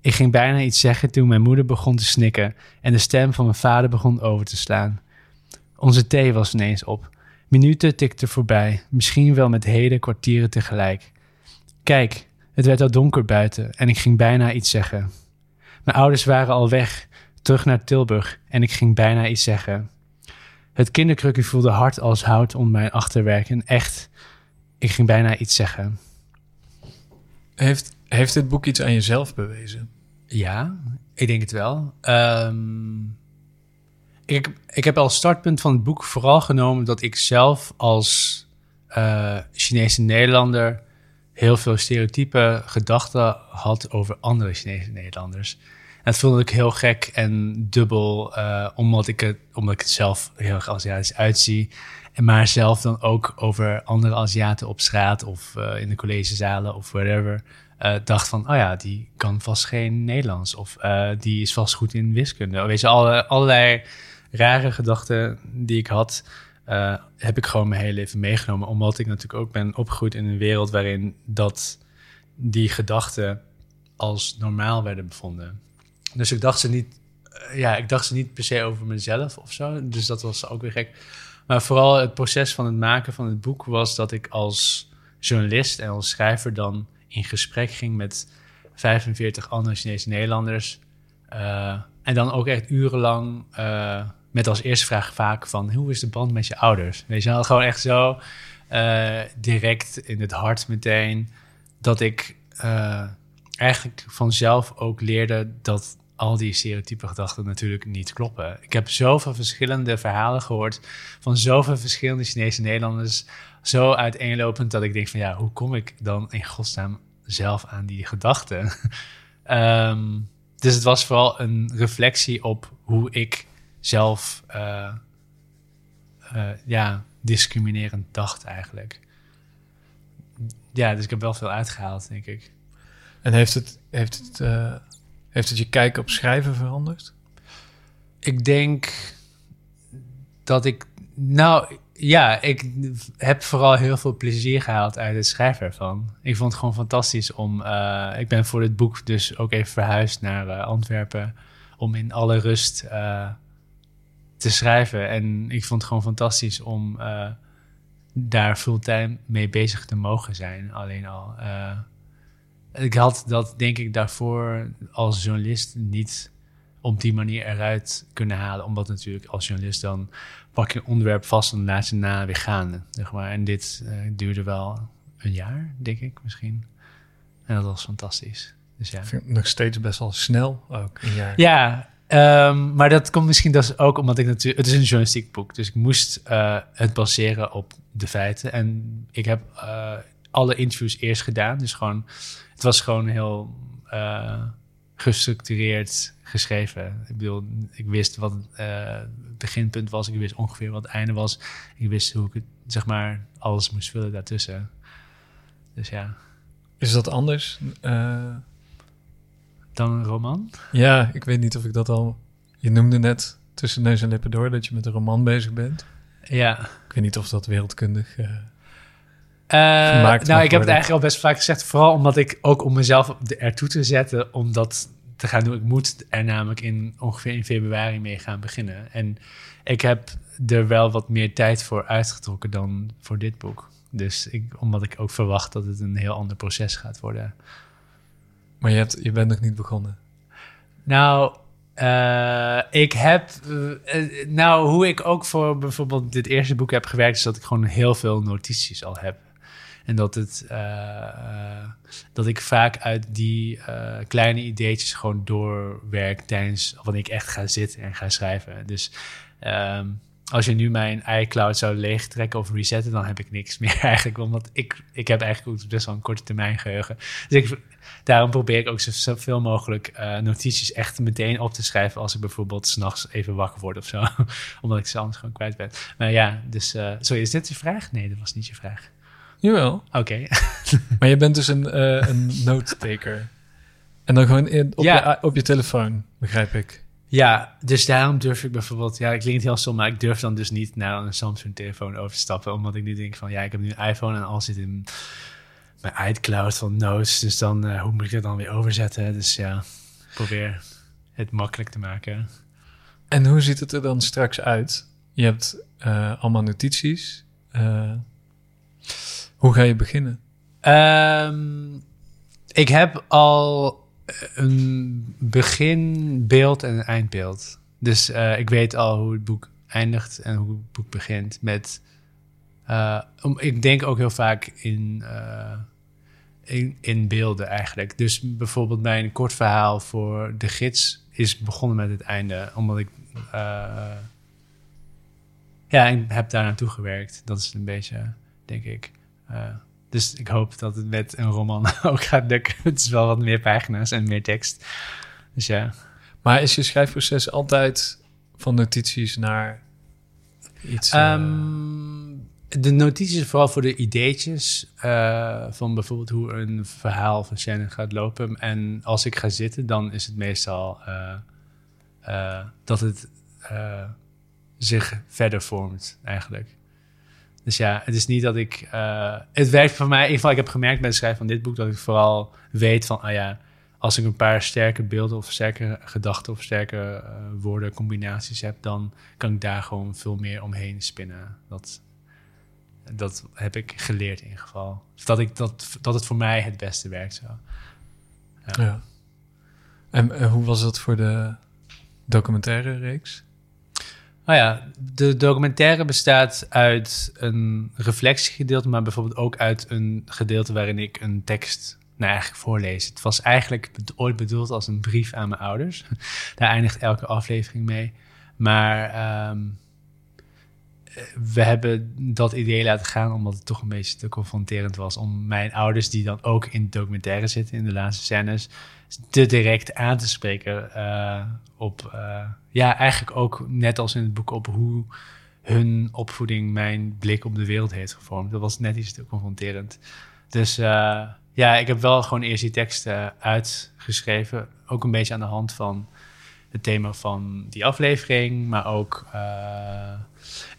Ik ging bijna iets zeggen toen mijn moeder begon te snikken en de stem van mijn vader begon over te slaan. Onze thee was ineens op. Minuten tikten voorbij, misschien wel met hele kwartieren tegelijk. Kijk, Het werd al donker buiten en ik ging bijna iets zeggen. Mijn ouders waren al weg, terug naar Tilburg en ik ging bijna iets zeggen. Het kinderkrukje voelde hard als hout onder mijn achterwerk en echt, ik ging bijna iets zeggen. Heeft, heeft dit boek iets aan jezelf bewezen? Ja, ik denk het wel. Ehm, ik, ik heb als startpunt van het boek vooral genomen dat ik zelf als uh, Chinese Nederlander heel veel stereotype gedachten had over andere Chinese Nederlanders. Dat vond ik heel gek en dubbel, uh, omdat, ik het, omdat ik het zelf heel erg Aziatisch uitzie. En maar zelf dan ook over andere Aziaten op straat of uh, in de collegezalen of whatever. Uh, dacht van, oh ja, die kan vast geen Nederlands. Of die is vast goed in wiskunde. Weet je, alle, allerlei rare gedachten die ik had. Heb ik gewoon mijn hele leven meegenomen. Omdat ik natuurlijk ook ben opgegroeid in een wereld waarin dat die gedachten als normaal werden bevonden. Dus ik dacht ze niet, uh, ja, ik dacht ze niet per se over mezelf of zo. Dus dat was ook weer gek. Maar vooral het proces van het maken van het boek was dat ik als journalist en als schrijver dan in gesprek ging met 45 andere Chinese Nederlanders. Uh, en dan ook echt urenlang met als eerste vraag vaak van... hoe is de band met je ouders? Weet je wel, gewoon echt zo direct in het hart meteen... dat ik eigenlijk vanzelf ook leerde dat al die stereotype gedachten natuurlijk niet kloppen. Ik heb zoveel verschillende verhalen gehoord... van zoveel verschillende Chinese Nederlanders... zo uiteenlopend dat ik denk van... ja, hoe kom ik dan in godsnaam zelf aan die gedachten? um, dus het was vooral een reflectie op hoe ik zelf uh, uh, ja, discriminerend dacht eigenlijk. Ja, dus ik heb wel veel uitgehaald, denk ik. En heeft het, heeft het, uh, heeft het je kijken op schrijven veranderd? Ik denk dat ik, nou ja, ik heb vooral heel veel plezier gehaald uit het schrijven ervan. Ik vond het gewoon fantastisch om, uh, ik ben voor dit boek dus ook even verhuisd naar uh, Antwerpen om in alle rust uh, te schrijven. En ik vond het gewoon fantastisch om daar fulltime mee bezig te mogen zijn. Alleen al. Ik had dat denk ik daarvoor als journalist niet op die manier eruit kunnen halen. Omdat natuurlijk als journalist dan pak je een onderwerp vast en laat je na weer gaan. Zeg maar. En dit uh, duurde wel een jaar, denk ik misschien. En dat was fantastisch. Dus ja. Ik vind het nog steeds best wel snel ook, een jaar. Ja, Um, maar dat komt misschien dus ook omdat ik natuurlijk... Het is een journalistiek boek, dus ik moest uh, het baseren op de feiten. En ik heb uh, alle interviews eerst gedaan. Dus gewoon, het was gewoon heel uh, gestructureerd geschreven. Ik bedoel, ik wist wat het beginpunt was. Ik wist ongeveer wat het einde was. Ik wist hoe ik het, zeg maar, alles moest vullen daartussen. Dus ja. Is dat anders? dan een roman? Ja, ik weet niet of ik dat al... Je noemde net tussen neus en lippen door dat je met een roman bezig bent. Ja. Ik weet niet of dat wereldkundig uh, uh, Nou, ik heb het eigenlijk al best vaak gezegd. Vooral omdat ik ook om mezelf ertoe te zetten... om dat te gaan doen. Ik moet er namelijk in ongeveer in februari mee gaan beginnen. En ik heb er wel wat meer tijd voor uitgetrokken dan voor dit boek. Dus ik, omdat ik ook verwacht dat het een heel ander proces gaat worden. Maar je, hebt, je bent nog niet begonnen. Nou, uh, ik heb. Uh, nou, hoe ik ook voor bijvoorbeeld dit eerste boek heb gewerkt, is dat ik gewoon heel veel notities al heb. En dat, het, uh, dat ik vaak uit die kleine ideetjes gewoon doorwerk tijdens wanneer ik echt ga zitten en ga schrijven. Dus um, als je nu mijn iCloud zou leegtrekken of resetten, dan heb ik niks meer eigenlijk. Omdat ik, ik heb eigenlijk ook best wel een korte termijn geheugen. Dus ik, daarom probeer ik ook zoveel mogelijk notities echt meteen op te schrijven als ik bijvoorbeeld s'nachts even wakker word of zo. Omdat ik ze anders gewoon kwijt ben. Maar ja, dus uh, sorry, is dit je vraag? Nee, dat was niet je vraag. Jawel. Oké. Okay. maar je bent dus een, uh, een. En dan gewoon in, op, ja. je, op je telefoon, begrijp ik. Ja, dus daarom durf ik bijvoorbeeld, ja, ik klinkt heel stom, maar ik durf dan dus niet naar een Samsung-telefoon over te stappen, omdat ik nu denk van, ja, ik heb nu een iPhone en al zit in mijn iCloud van Notes, dus dan, uh, hoe moet ik dat dan weer overzetten? Dus ja, probeer het makkelijk te maken. En hoe ziet het er dan straks uit? Je hebt uh, allemaal notities. Uh, hoe ga je beginnen? Um, Ik heb al een beginbeeld en een eindbeeld. Dus uh, ik weet al hoe het boek eindigt en hoe het boek begint met. Uh, om, ik denk ook heel vaak in, uh, in, in, beelden eigenlijk. Dus bijvoorbeeld mijn kort verhaal voor de gids is begonnen met het einde, omdat ik. ja, ik heb daar naartoe gewerkt. Dat is een beetje, denk ik. Dus ik hoop dat het met een roman ook gaat lukken. Het is wel wat meer pagina's en meer tekst. Dus ja. Maar is je schrijfproces altijd van notities naar iets? Um, de notities vooral voor de ideetjes uh, van bijvoorbeeld hoe een verhaal van Shannon gaat lopen. En als ik ga zitten, dan is het meestal uh, uh, dat het zich verder vormt eigenlijk. Dus ja, het is niet dat ik. het werkt voor mij. In ieder geval, ik heb gemerkt bij het schrijven van dit boek dat ik vooral weet van, ah ja, als ik een paar sterke beelden of sterke gedachten of sterke uh, woorden combinaties heb, dan kan ik daar gewoon veel meer omheen spinnen. Dat, dat heb ik geleerd in ieder geval. Dat, ik, dat, dat het voor mij het beste werkt zo. Ja. En, en hoe was dat voor de documentaire reeks? Nou ja, de documentaire bestaat uit een reflectiegedeelte, maar bijvoorbeeld ook uit een gedeelte waarin ik een tekst nou, eigenlijk voorlezen. Het was eigenlijk ooit bedoeld als een brief aan mijn ouders. Daar eindigt elke aflevering mee. Maar ehm, we hebben dat idee laten gaan omdat het toch een beetje te confronterend was om mijn ouders, die dan ook in de documentaire zitten, in de laatste scènes, te direct aan te spreken uh, op, uh, ja, eigenlijk ook net als in het boek, op hoe hun opvoeding mijn blik op de wereld heeft gevormd. Dat was net iets te confronterend. Dus uh, ja, ik heb wel gewoon eerst die teksten uitgeschreven. Ook een beetje aan de hand van het thema van die aflevering. Maar ook, uh,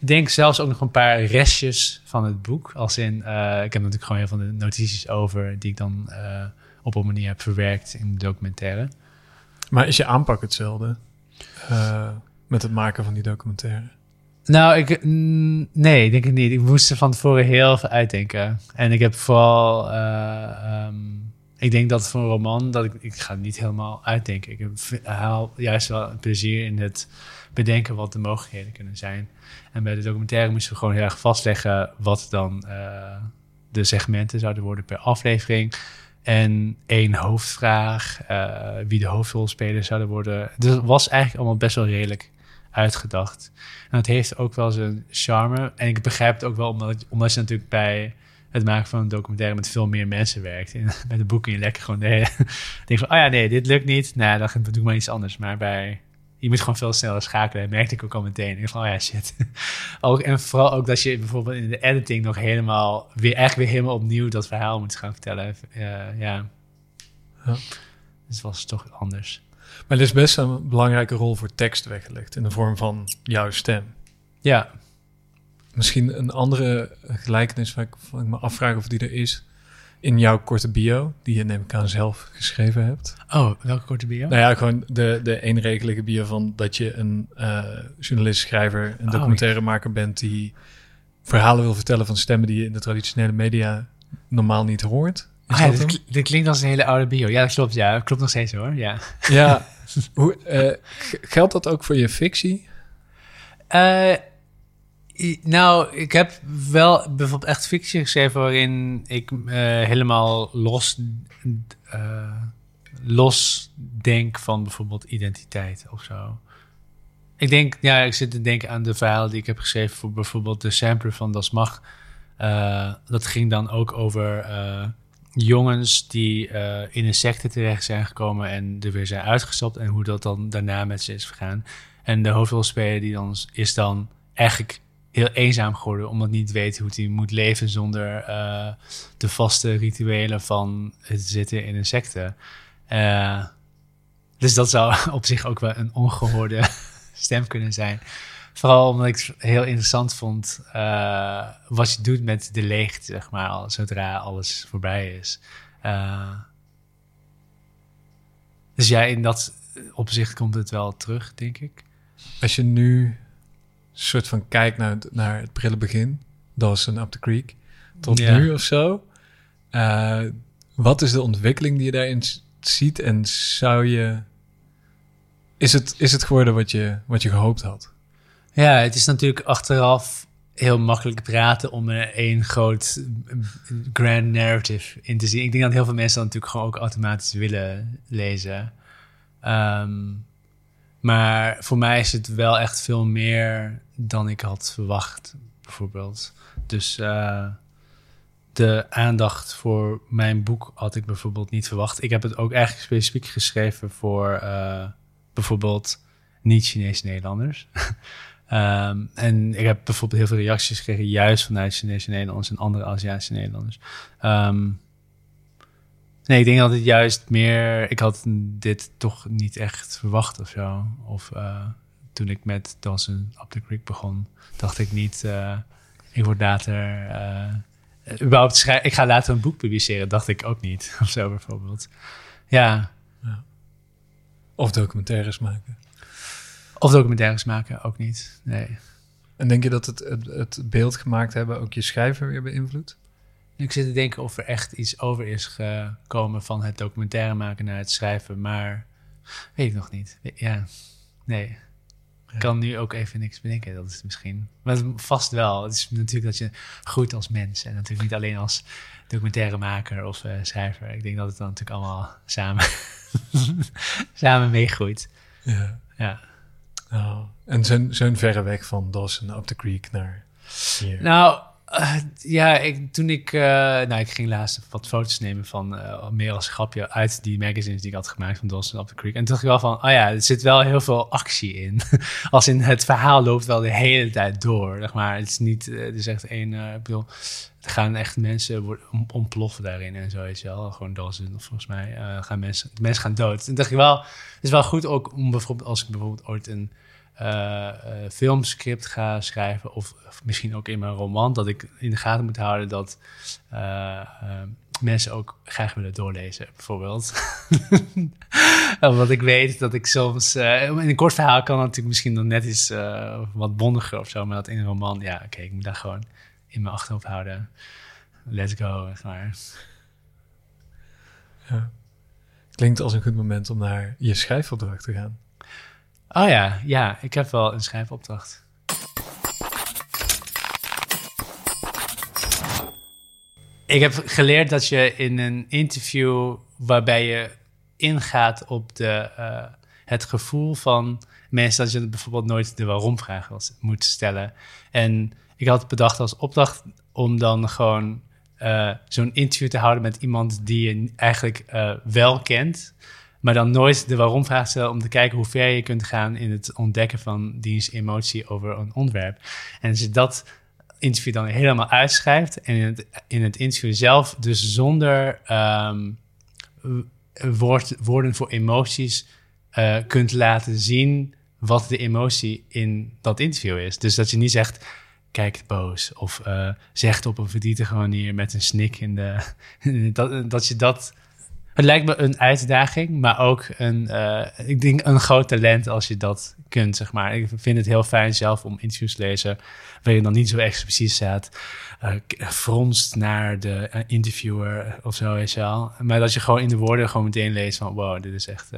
ik denk zelfs ook nog een paar restjes van het boek. Als in, uh, ik heb natuurlijk gewoon heel veel notities over... die ik dan uh, op een manier heb verwerkt in de documentaire. Maar is je aanpak hetzelfde met het maken van die documentaire? Nou, ik, nee, denk ik niet. Ik moest er van tevoren heel veel uitdenken. En ik heb vooral, um, ik denk dat voor een roman, dat ik, ik ga het niet helemaal uitdenken. Ik haal juist wel plezier in het bedenken wat de mogelijkheden kunnen zijn. En bij de documentaire moesten we gewoon heel erg vastleggen wat dan uh, de segmenten zouden worden per aflevering. En één hoofdvraag, uh, wie de hoofdrolspelers zouden worden. Dus het was eigenlijk allemaal best wel redelijk uitgedacht. En het heeft ook wel zijn charme. En ik begrijp het ook wel omdat, omdat je natuurlijk bij het maken van een documentaire met veel meer mensen werkt. En bij de boeken je lekker gewoon de hele, denk van, oh ja, nee, dit lukt niet. Nou, dan doe ik maar iets anders. Maar bij, je moet gewoon veel sneller schakelen. Dat merkte ik ook al meteen. Ik van, oh ja, shit. ook, en vooral ook dat je bijvoorbeeld in de editing nog helemaal, weer, eigenlijk weer helemaal opnieuw dat verhaal moet gaan vertellen. Uh, ja. ja. Dus het was toch anders. Maar er is best een belangrijke rol voor tekst weggelegd in de vorm van jouw stem. Ja. Misschien een andere gelijkenis waar ik, waar ik me afvraag of die er is. In jouw korte bio, die je neem ik aan zelf geschreven hebt. Oh, welke korte bio? Nou ja, gewoon de, de eenregelige bio van dat je een uh, journalist, schrijver, een oh, documentairemaker bent die verhalen wil vertellen van stemmen die je in de traditionele media normaal niet hoort. Ah, ja, dit, klinkt als een hele oude bio. Ja, dat klopt. Ja, dat klopt nog steeds hoor. Ja, ja Hoe, uh, geldt dat ook voor je fictie? Uh, nou, ik heb wel bijvoorbeeld echt fictie geschreven waarin ik uh, helemaal los, los denk van bijvoorbeeld identiteit of zo. Ik denk, ja, ik zit te denken aan de verhalen die ik heb geschreven voor bijvoorbeeld de sampler van Das Mag. dat ging dan ook over jongens die in een secte terecht zijn gekomen en er weer zijn uitgestapt en hoe dat dan daarna met ze is vergaan. En de hoofdrolspeler die dan is dan eigenlijk heel eenzaam geworden, omdat niet weet hoe hij moet leven zonder uh, de vaste rituelen van het zitten in een secte. Uh, dus dat zou op zich ook wel een ongehoorde stem kunnen zijn. Vooral omdat ik het heel interessant vond uh, wat je doet met de leegte, zeg maar, zodra alles voorbij is. Dus ja, in dat opzicht komt het wel terug, denk ik. Als je nu soort van kijkt naar, naar het prille begin, Dawson Up the Creek, tot nu of zo. Uh, Wat is de ontwikkeling die je daarin ziet en zou je... Is het, is het geworden wat je, wat je gehoopt had? Ja, het is natuurlijk achteraf heel makkelijk praten om er één groot grand narrative in te zien. Ik denk dat heel veel mensen dat natuurlijk gewoon ook automatisch willen lezen. Ehm, maar voor mij is het wel echt veel meer dan ik had verwacht, bijvoorbeeld. Dus uh, de aandacht voor mijn boek had ik bijvoorbeeld niet verwacht. Ik heb het ook eigenlijk specifiek geschreven voor uh, bijvoorbeeld niet-Chinese Nederlanders. um, en ik heb bijvoorbeeld heel veel reacties gekregen, juist vanuit Chinese Nederlanders en andere Aziatische Nederlanders. Um, nee, ik denk dat het juist meer. Ik had dit toch niet echt verwacht of zo. Of uh, toen ik met Dansen Up the Creek begon, dacht ik niet. Uh, ik word later. Uh, überhaupt schrijven. Ik ga later een boek publiceren, dacht ik ook niet. Of zo bijvoorbeeld. Ja. ja. Of documentaires maken. Of documentaires maken, ook niet. Nee. En denk je dat het, het, het beeld gemaakt hebben ook je schrijver weer beïnvloedt? Ik zit te denken of er echt iets over is gekomen van het documentaire maken naar het schrijven, maar weet ik nog niet. Ja, nee. Ik kan nu ook even niks bedenken. Dat is misschien. Maar vast wel. Het is natuurlijk dat je groeit als mens. En natuurlijk niet alleen als documentairemaker of uh, schrijver. Ik denk dat het dan natuurlijk allemaal samen, samen meegroeit. Ja. ja. Oh. En zo'n verre weg van Dawson up the creek naar hier? Nou, uh, ja, ik, toen ik... Uh, nou, ik ging laatst wat foto's nemen van... Uh, meer als grapje uit die magazines die ik had gemaakt van Dawson up the creek. En toen dacht ik wel van... Oh ja, er zit wel heel veel actie in. als in het verhaal loopt wel de hele tijd door. Zeg maar. Het is niet... Het is echt één... ik bedoel, er gaan echt mensen ontploffen daarin en zo, weet je wel. Gewoon Dawson, volgens mij. gaan mensen, mensen gaan dood. Toen dacht ik wel... Het is wel goed ook om bijvoorbeeld... Als ik bijvoorbeeld ooit een uh, filmscript ga schrijven, of, misschien ook in mijn roman, dat ik in de gaten moet houden dat uh, mensen ook graag willen doorlezen, bijvoorbeeld. Want ik weet dat ik soms. in een kort verhaal kan het natuurlijk misschien nog net iets wat bondiger of zo, maar dat in een roman, ja, oké, ik moet daar gewoon in mijn achterhoofd houden. Let's go, maar. Ja. Klinkt als een goed moment om naar je schrijfopdracht te gaan. Oh ja, ja, ik heb wel een schrijfopdracht. Ik heb geleerd dat je in een interview waarbij je ingaat op de, uh, het gevoel van mensen, dat je bijvoorbeeld nooit de waarom-vraag moet stellen. En ik had bedacht als opdracht om dan gewoon uh, zo'n interview te houden met iemand die je eigenlijk uh, wel kent maar dan nooit de waarom-vraag stellen om te kijken hoe ver je kunt gaan in het ontdekken van diens emotie over een onderwerp. En als je dat interview dan helemaal uitschrijft en in het, in het interview zelf dus zonder um, woord, woorden voor emoties uh, kunt laten zien wat de emotie in dat interview is. Dus dat je niet zegt, kijkt boos of uh, zegt op een verdrietige manier met een snik in de... dat, dat je dat het lijkt me een uitdaging, maar ook een, uh, ik denk een groot talent als je dat kunt, zeg maar. Ik vind het heel fijn zelf om interviews te lezen waarin dan niet zo expliciet staat, uh, fronst naar de interviewer of zo, weet je wel. Maar dat je gewoon in de woorden gewoon meteen leest van, wow, dit is echt,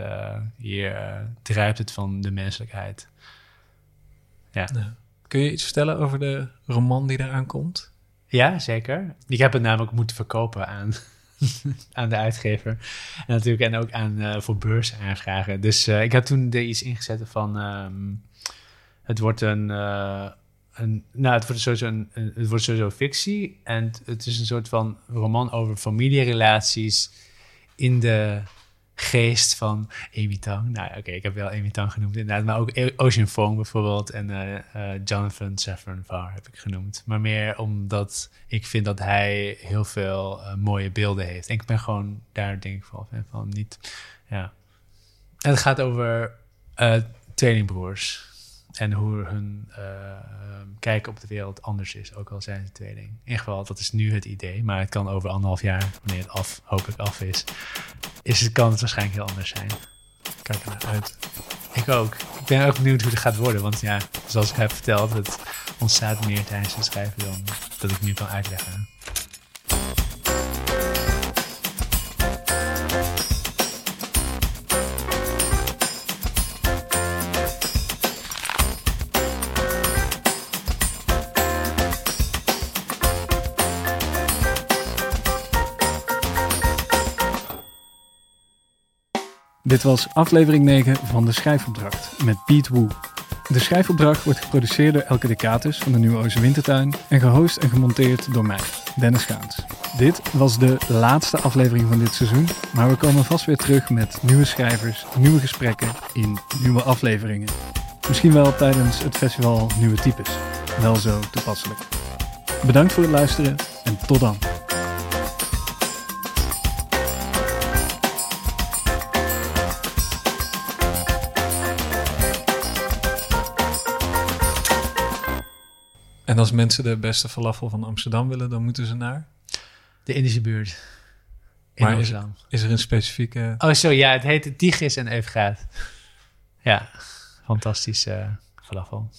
hier druipt het van de menselijkheid. Ja. ja. Kun je iets vertellen over de roman die eraan komt? Ja, zeker. Ik heb het namelijk moeten verkopen aan aan de uitgever. En natuurlijk en ook aan, uh, voor beursaanvragen. Dus uh, ik had toen er iets ingezet van... Um, het wordt een... Uh, een nou, het wordt sowieso een, het wordt sowieso fictie. En het is een soort van roman over familierelaties in de geest van Amy Tang. Nou oké, ik heb wel Amy Tang genoemd inderdaad. Maar ook Ocean Fong bijvoorbeeld en uh, uh, Jonathan Foer heb ik genoemd. Maar meer omdat ik vind dat hij heel veel uh, mooie beelden heeft. En ik ben gewoon daar denk ik van, van niet... Ja. Het gaat over tweelingbroers. En hoe hun uh, kijk op de wereld anders is, ook al zijn ze tweeling. In ieder geval, dat is nu het idee. Maar het kan over anderhalf jaar, wanneer het af, hopelijk af is, is het, kan het waarschijnlijk heel anders zijn. Kijk er naar uit. Ik ook. Ik ben ook benieuwd hoe het gaat worden. Want ja, zoals ik heb verteld, het ontstaat meer tijdens het schrijven dan dat ik nu kan uitleggen. Dit was aflevering 9 van De Schrijfopdracht met Piet Woe. De Schrijfopdracht wordt geproduceerd door Elke Decatus van de Nieuwe Oze Wintertuin en gehost en gemonteerd door mij, Dennis Gaans. Dit was de laatste aflevering van dit seizoen, maar we komen vast weer terug met nieuwe schrijvers, nieuwe gesprekken in nieuwe afleveringen. Misschien wel tijdens het festival Nieuwe Types. Wel zo toepasselijk. Bedankt voor het luisteren en tot dan. En als mensen de beste falafel van Amsterdam willen, dan moeten ze naar? De Indische buurt. In Maar is, Amsterdam. is er een specifieke... Oh, zo ja, het heet Tigris en Eufraat. Ja, fantastische falafel.